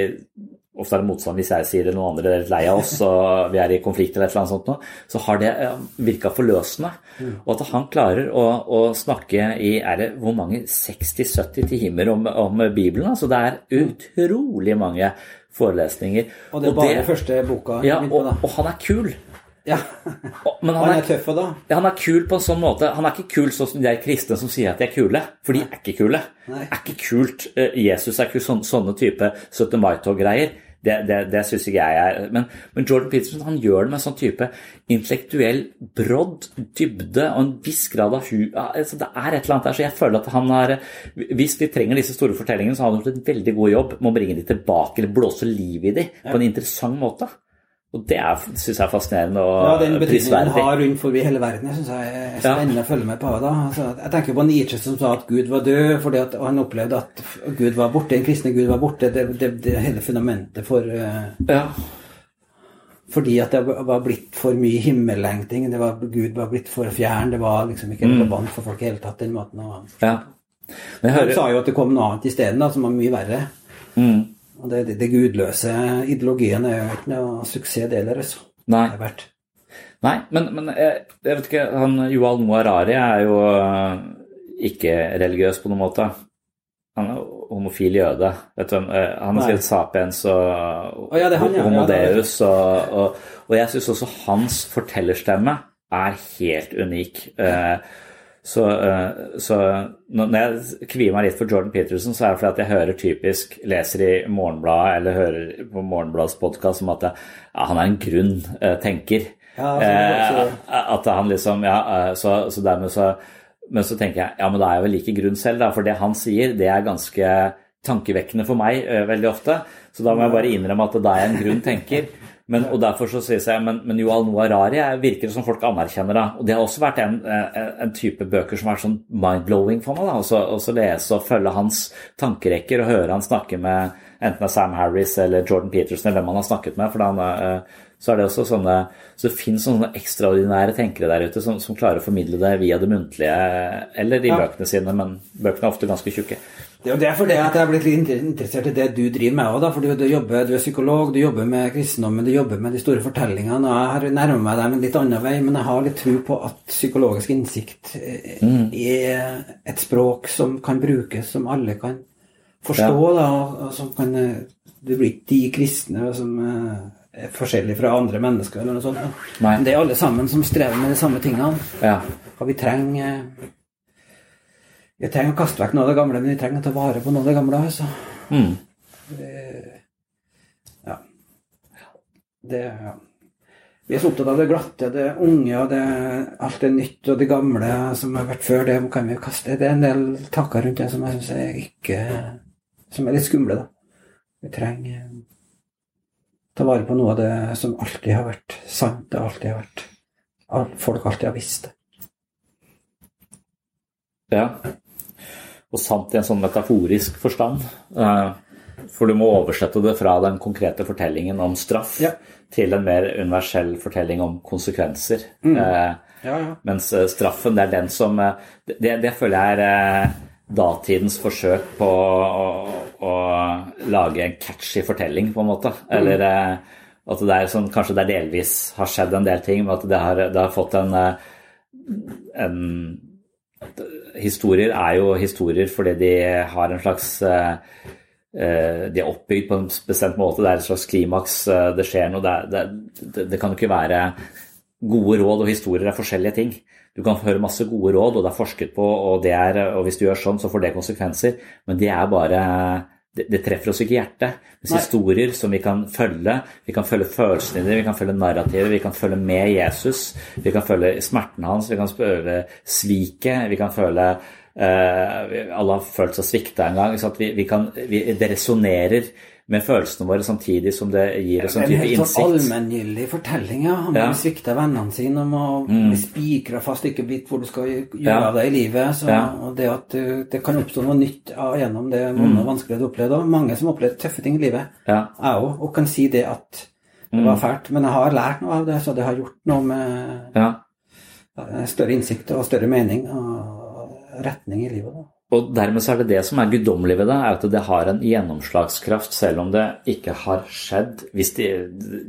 Ofte er det motstand hvis jeg sier det, noen andre er litt lei av oss og vi er i konflikt eller et eller annet sånt, nå, så har det virka forløsende. Og at han klarer å, å snakke i er det, hvor mange 60-70 timer om, om Bibelen. altså Det er utrolig mange forelesninger. Og det er bare første boka. Ja, og, og han er kul. Ja. Men Han er tøff, da. ja, han er kul på en sånn måte. Han er ikke kul sånn som de kristne som sier at de er kule, for de er ikke kule. Nei. Er ikke kult. Eh, Jesus er ikke sånn, sånne type 17. mai-tog-greier. Det, det, det syns ikke jeg er men, men Jordan Peterson han gjør det med en sånn type intellektuell brodd, dybde og en viss grad av hu... Altså, det er et eller annet der, så jeg føler at han har Hvis vi trenger disse store fortellingene, så har han gjort en veldig god jobb med å bringe de tilbake, eller blåse liv i de på en interessant måte. Og det syns jeg er fascinerende og prisverdig. Ja, den betydningen den har rundt forbi hele verden, jeg syns jeg er spennende å følge med på. da. Altså, jeg tenker på Nietzsche som sa at Gud var død fordi at han opplevde at Gud var borte, den kristne Gud var borte. Det, det, det hele fundamentet for uh, Ja. Fordi at det var blitt for mye himmellengting. Det var, Gud var blitt for fjern. Det var liksom ikke Mm. relevant for folk i hele tatt, den måten. Og, ja. Men han hører sa jo at det kom noe annet isteden, som var mye verre. mm. Og det, det, det gudløse ideologien er jo ikke noe suksess, det heller. altså. Nei. Det er verdt. Nei, men, men jeg, jeg vet ikke han Joal Noah er jo øh, ikke religiøs på noen måte. Han er homofil jøde. Vet du, hvem, øh, han har skrevet 'Sapiens' og Å, ja, han, ja. Homodeus. Ja. Og, og, og jeg syns også hans fortellerstemme er helt unik. Eh, så, eh, så når jeg kvier meg litt for Jordan Peterson, så er det fordi at jeg hører typisk leser i Morgenbladet eller hører på Morgenbladets podkast om at ja, han er en grunn eh, tenker. Ja, Eh, at han liksom Ja, så, så dermed så Men så tenker jeg ja, men da er jeg vel like grunn selv, da. For det han sier, det er ganske tankevekkende for meg veldig ofte. Så da må jeg bare innrømme at da er jeg en grunn tenker. Men, og derfor så sier jeg, men, men Joal Noah Rari er- virker som folk anerkjenner. da, og Det har også vært en, en, en type bøker som har vært sånn mind-blowing for meg. da, også, også lese og følge hans tankerekker og høre han snakke med enten det er Sam Harris eller Jordan Peterson eller hvem han har snakket med. for da han, eh, så er det også sånne, så det finnes sånne ekstraordinære tenkere der ute som, som klarer å formidle det via det muntlige eller i Ja. bøkene sine, men bøkene er ofte ganske tjukke. Det er jo derfor det at jeg er blitt litt interessert i det du driver med òg, for du, du, jobber, du er psykolog, du jobber med kristendommen, du jobber med de store fortellingene. og Jeg har nærmet meg dem en litt annen vei, men jeg har litt tro på at psykologisk innsikt eh, er et språk som kan brukes, som alle kan forstå, da, og, og som kan eh, Det blir ikke de kristne som eh, er forskjellige fra andre mennesker, eller noe sånt. men- Men det er alle sammen som strever med de samme tingene. Ja. Og vi trenger Vi trenger å kaste vekk noe av det gamle, men vi trenger å ta vare på noe av det gamle. Altså. Mm. Ja. Det, ja. Vi er så opptatt av det glatte, det unge og det, alt det nytt og det gamle som har vært før. Det kan vi kaste. Det er en del tanker rundt det som jeg syns er ikke Som er litt skumle, da. Vi trenger ta vare på noe av det som alltid har vært sant. Det alltid har vært alt- Folk alltid har visst det. Ja. Og sant i en sånn metaforisk forstand. Eh, For du må oversette det fra den konkrete fortellingen om straff Ja. til en mer universell fortelling om konsekvenser. Mm. Eh, Ja, ja. Mens eh, straffen, det er den som Det, det føler jeg er eh, datidens forsøk på å, å lage en catchy fortelling, på en måte. Eller eh, at det er sånn Kanskje det delvis har skjedd en del ting, men at det har, det har fått en, en Historier er jo historier fordi de har en slags eh, eh, De er oppbygd på en bestemt måte. Det er et slags klimaks. eh, Det skjer noe. Det, det, det, kan jo ikke være Gode råd og historier er forskjellige ting. Du kan høre masse gode råd, og det er forsket på, og, er, og hvis du gjør sånn, så får det konsekvenser. Men det er bare det, det treffer oss ikke i hjertet. Mens historier som vi kan følge, vi kan følge følelsene dine, vi kan følge narrativet, vi kan følge med Jesus, vi kan følge smerten hans, vi kan føle sviket, vi kan føle eh, Alle har følt seg svikta en gang. Vi, vi kan, det resonnerer med følelsene våre samtidig som det gir oss en en type helt sånn innsikt. allmenngyldig fortelling. Ja. Han Ja. svikta vennene sine, om å bli spikra fast, ikke vite hvor du skal gjøre Ja. av deg i livet. Så, Ja. Og det at du, det kan oppstå noe nytt gjennom det vonde og vanskelige du opplevde. Og mange som opplevde tøffe ting i livet. Ja. Jeg òg. Og kan si det at det var fælt. Men jeg har lært noe av det, så det har gjort noe med større innsikt og større mening og retning i livet. Da. Og dermed så er det det som er guddommelig ved det, er at det har en gjennomslagskraft selv om det ikke har skjedd. Hvis de,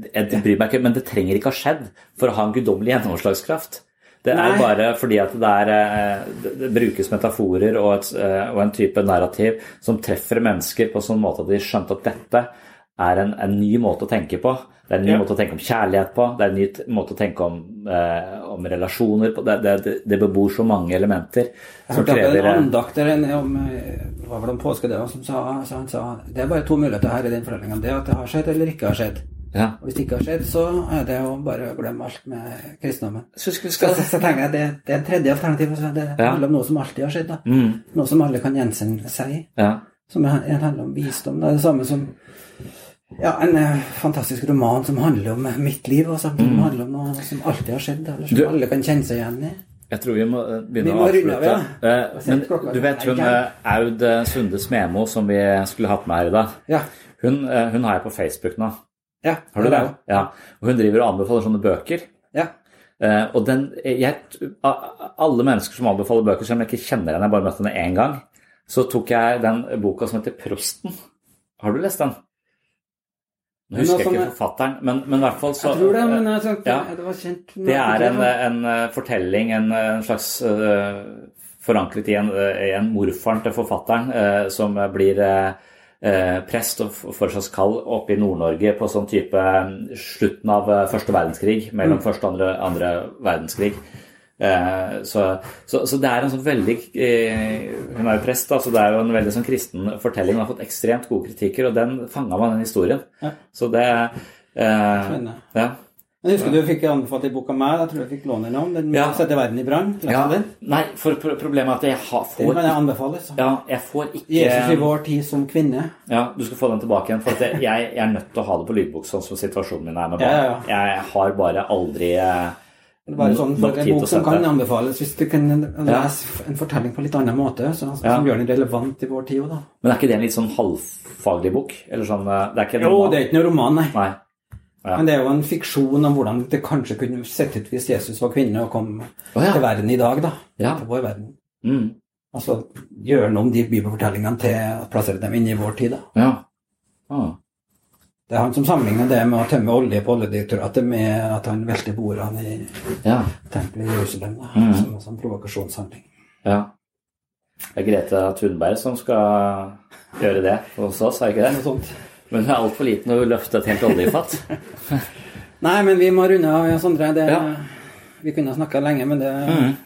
jeg bryr meg ikke, men det trenger ikke ha skjedd for å ha en guddommelig gjennomslagskraft. Det er Nei. bare fordi at det, er, eh, det, brukes metaforer og, et, eh, og en type narrativ som treffer mennesker på sånn måte at de skjønte at dette er en, en ny måte å tenke på. Det er en ny Ja. måte å tenke om kjærlighet på. Det er en ny måte å tenke om, eh, om relasjoner på. Det, det, det bebor så mange elementer. Jeg som krever, en eh, andakt der en om eh, det var vel om påske det, som sa, sa, han sa det er bare to muligheter her i den fortellingen. Det at det har skjedd, eller ikke har skjedd. Ja. Og hvis det ikke har skjedd, så er det jo bare å glemme alt med kristendommen. Så skal Så, så, så tenker jeg det, det er en tredje alternativ. Så det Ja. handler om noe som alltid har skjedd. da. Mm. Noe som alle kan gjenkjenne seg i. Ja. Som er- handler om visdom. Det er det samme som Ja, en eh, fantastisk roman som handler om eh, mitt liv, og som Mm. handler om noe som alltid har skjedd, eller som Du- alle kan kjenne seg igjen i. Jeg tror vi må eh, begynne Vi må å avslutte. av, ja. Eh, Men klokka du vet hun Aud Sunde Smemo som vi skulle hatt med her i dag? Ja. Hun, hun har jeg på Facebook nå. Ja, Har du det? jo. Ja. Og hun driver og anbefaler sånne bøker. Ja. Eh, og den, jeg, alle mennesker som anbefaler bøker, selv om jeg ikke kjenner henne, jeg bare møtte henne én gang, så tok jeg den boka som heter Prosten. Har du lest den? Nå husker altså, jeg ikke forfatteren, men, men i hvert fall så Jeg tror det, men jeg tror ikke ja. det var kjent. Det er en, en eh, fortelling, en, en slags uh, forankret i en, eh, en morfaren til forfatteren, uh, som blir uh, eh, prest og fortsatt kall oppe i Nord-Norge på sånn type eh, slutten av eh, første verdenskrig, mellom Mm. første og andre, andre verdenskrig. Eh, så, så, så det er en sånn veldig eh, Hun er jo prest, da, så det er jo en veldig sånn kristen fortelling. Hun har fått ekstremt gode kritikker, og den fanga man den historien. Ja. Så det eh, ja. Jeg husker du fikk anbefalt i bok av meg, jeg tror jeg fikk låne den om. Den Ja. 'Sette verden i brann. Ja. Nei, for problemet er at jeg har, Den får kan jeg anbefale. Ja, jeg får ikke Jesus i vår tid som kvinne. Ja, du skal få den tilbake igjen. For jeg, jeg er nødt til å ha det på lydbok, sånn som situasjonen min er med Ja, barn. Jeg har bare aldri eh, Bare sånn, for en bok som kan anbefales hvis du kan Ja. lese en fortelling på litt annen måte, så, Ja. som gjør den relevant i vår tid òg, da. Men er ikke det en litt sånn halvfaglig bok? Eller sånn eh, Det er Jo, roman? det er ikke noen roman, nei. Nei. Ja. Men det er jo en fiksjon om hvordan det kanskje kunne sett ut hvis Jesus var kvinne og kom oh, ja. til verden i dag, da. Ja. Til vår verden. Mm. Altså gjøre noe om de bibelfortellingene til å plassere dem inn i vår tid, da. Ja. Ah. Det er han som sammenligner det med å tømme olje på oljedirektoratet med at han velter bordene i Ja. tempelet i Jerusalem. Mhm. Som en sånn provokasjonshandling. ja. Det er Grete Thunberg som skal gjøre det hos oss, er det ikke Noe det? sånt. Men hun er altfor liten å løfte et helt oljefat. Nei, men vi må runde av, ja, Sondre. Det, Ja. Vi kunne ha snakka lenge, men det Mm.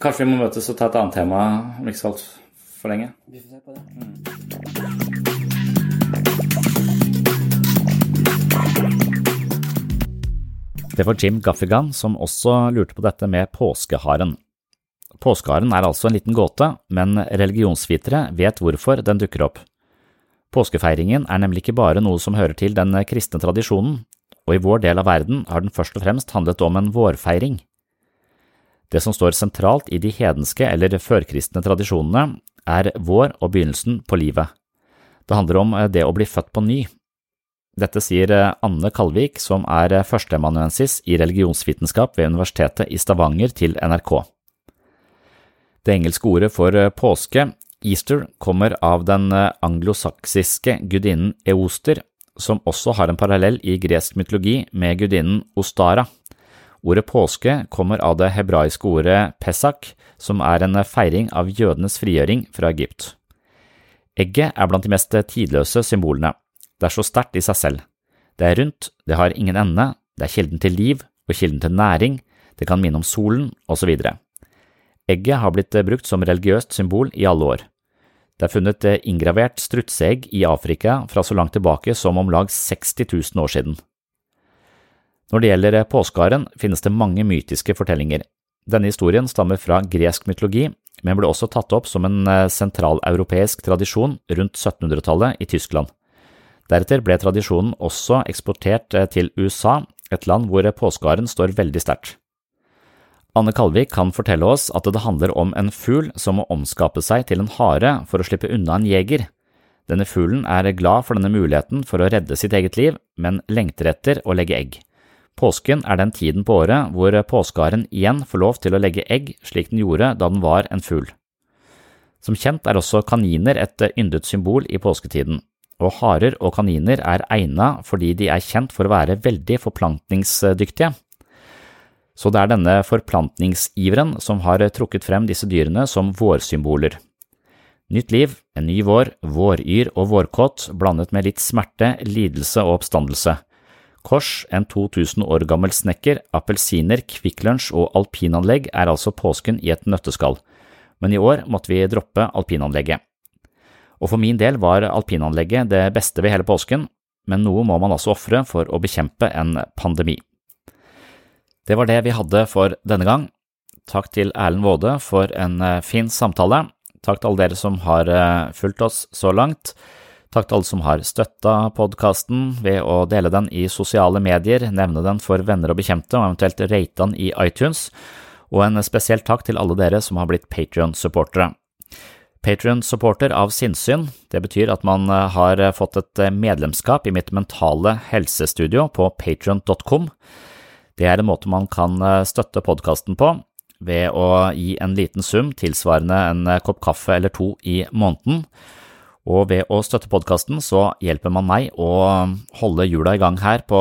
Kanskje vi må møtes og ta et annet tema om ikke så altfor lenge. Vi får se på det. Det var Jim Gaffigan som også lurte på dette med påskeharen. Påskeharen er altså en liten gåte, men religionsvitere vet hvorfor den dukker opp. Påskefeiringen er nemlig ikke bare noe som hører til den kristne tradisjonen, og i vår del av verden har den først og fremst handlet om en vårfeiring. Det som står sentralt i de hedenske eller førkristne tradisjonene, er vår og begynnelsen på livet. Det handler om det å bli født på ny. Dette sier Anne Kalvik, som er førsteamanuensis i religionsvitenskap ved Universitetet i Stavanger til NRK. Det engelske ordet for påske, easter, kommer av den anglosaksiske gudinnen Eoster, som også har en parallell i gresk mytologi med gudinnen Ostara. Ordet påske kommer av det hebraiske ordet pesak, som er en feiring av jødenes frigjøring fra Egypt. Egget er blant de mest tidløse symbolene. Det er så sterkt i seg selv. Det er rundt, det har ingen ende, det er kilden til liv og kilden til næring, det kan minne om solen, osv. Egget har blitt brukt som religiøst symbol i alle år. Det er funnet inngravert strutseegg i Afrika fra så langt tilbake som om lag 60 000 år siden. Når det gjelder påskeharen, finnes det mange mytiske fortellinger. Denne historien stammer fra gresk mytologi, men ble også tatt opp som en sentraleuropeisk tradisjon rundt 1700-tallet i Tyskland. Deretter ble tradisjonen også eksportert til USA, et land hvor påskeharen står veldig sterkt. Anne Kalvik kan fortelle oss at det handler om en fugl som må omskape seg til en hare for å slippe unna en jeger. Denne fuglen er glad for denne muligheten for å redde sitt eget liv, men lengter etter å legge egg. Påsken er den tiden på året hvor påskeharen igjen får lov til å legge egg slik den gjorde da den var en fugl. Som kjent er også kaniner et yndet symbol i påsketiden, og harer og kaniner er egnet fordi de er kjent for å være veldig forplantningsdyktige. Så det er denne forplantningsiveren som har trukket frem disse dyrene som vårsymboler. Nytt liv, en ny vår, våryr og vårkåt blandet med litt smerte, lidelse og oppstandelse. Kors, en 2000 år gammel snekker, appelsiner, Kvikk og alpinanlegg er altså påsken i et nøtteskall, men i år måtte vi droppe alpinanlegget. Og for min del var alpinanlegget det beste ved hele påsken, men noe må man altså ofre for å bekjempe en pandemi. Det var det vi hadde for denne gang. Takk til Erlend Waade for en fin samtale. Takk til alle dere som har fulgt oss så langt. Takk til alle som har støtta podkasten ved å dele den i sosiale medier, nevne den for venner og bekjente og eventuelt rate den i iTunes, og en spesiell takk til alle dere som har blitt Patrion-supportere. Patrion-supporter av sinnssyn, det betyr at man eh, har fått et eh, medlemskap i mitt mentale helsestudio på patrion.com. Det er en måte man kan eh, støtte podkasten på, ved å gi en liten sum tilsvarende en kopp kaffe eller to i måneden. Og ved å støtte podkasten så hjelper man meg å holde hjula i gang her på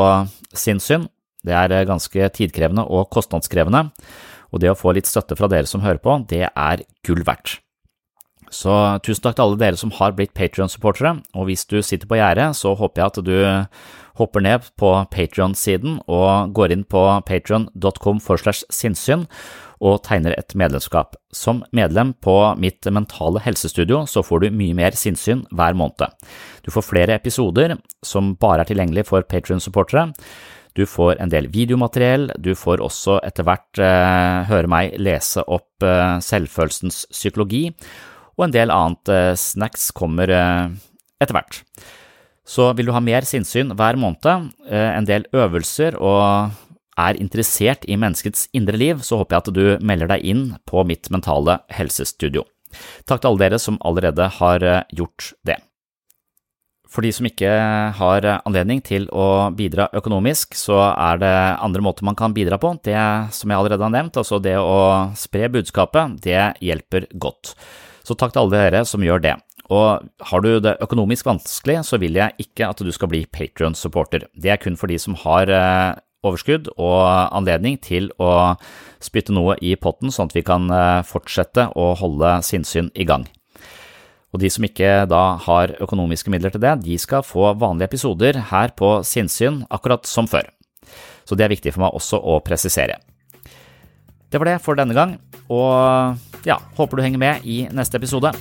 sinnssyn. Det er ganske tidkrevende og kostnadskrevende, og det å få litt støtte fra dere som hører på, det er gull verdt. Så tusen takk til alle dere som har blitt Patrion-supportere, og hvis du sitter på gjerdet, så håper jeg at du hopper ned på Patrion-siden og går inn på patrion.com for slash sinnssyn og tegner et medlemskap. Som medlem på mitt mentale helsestudio så får du mye mer sinnssyn hver måned. Du får flere episoder som bare er tilgjengelig for Patrion-supportere. Du får en del videomateriell, du får også etter hvert eh, høre meg lese opp eh, selvfølelsens psykologi, og en del annet eh, snacks kommer eh, etter hvert. Så vil du ha mer sinnssyn hver måned, eh, en del øvelser og er interessert i menneskets indre liv, så håper jeg at du melder deg inn på mitt mentale helsestudio. Takk til alle dere som allerede har gjort det. For de som ikke har anledning til å bidra økonomisk, så er det andre måter man kan bidra på. Det som jeg allerede har nevnt, altså det å spre budskapet, det hjelper godt. Så takk til alle dere som gjør det. Og har du det økonomisk vanskelig, så vil jeg ikke at du skal bli Patrion-supporter. Det er kun for de som har eh, overskudd og anledning til å spytte noe i potten, sånn at vi kan eh, fortsette å holde sinnssyn i gang. Og de som ikke da har økonomiske midler til det, de skal få vanlige episoder her på Sinnsyn, akkurat som før. Så det er viktig for meg også å presisere. Det var det for denne gang, og ja, håper du henger med i neste episode.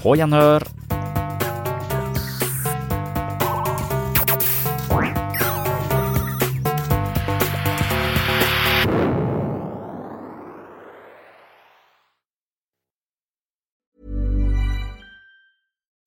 På gjenhør!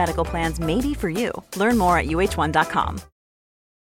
Medical Plans may be for you. Learn more at uh1.com.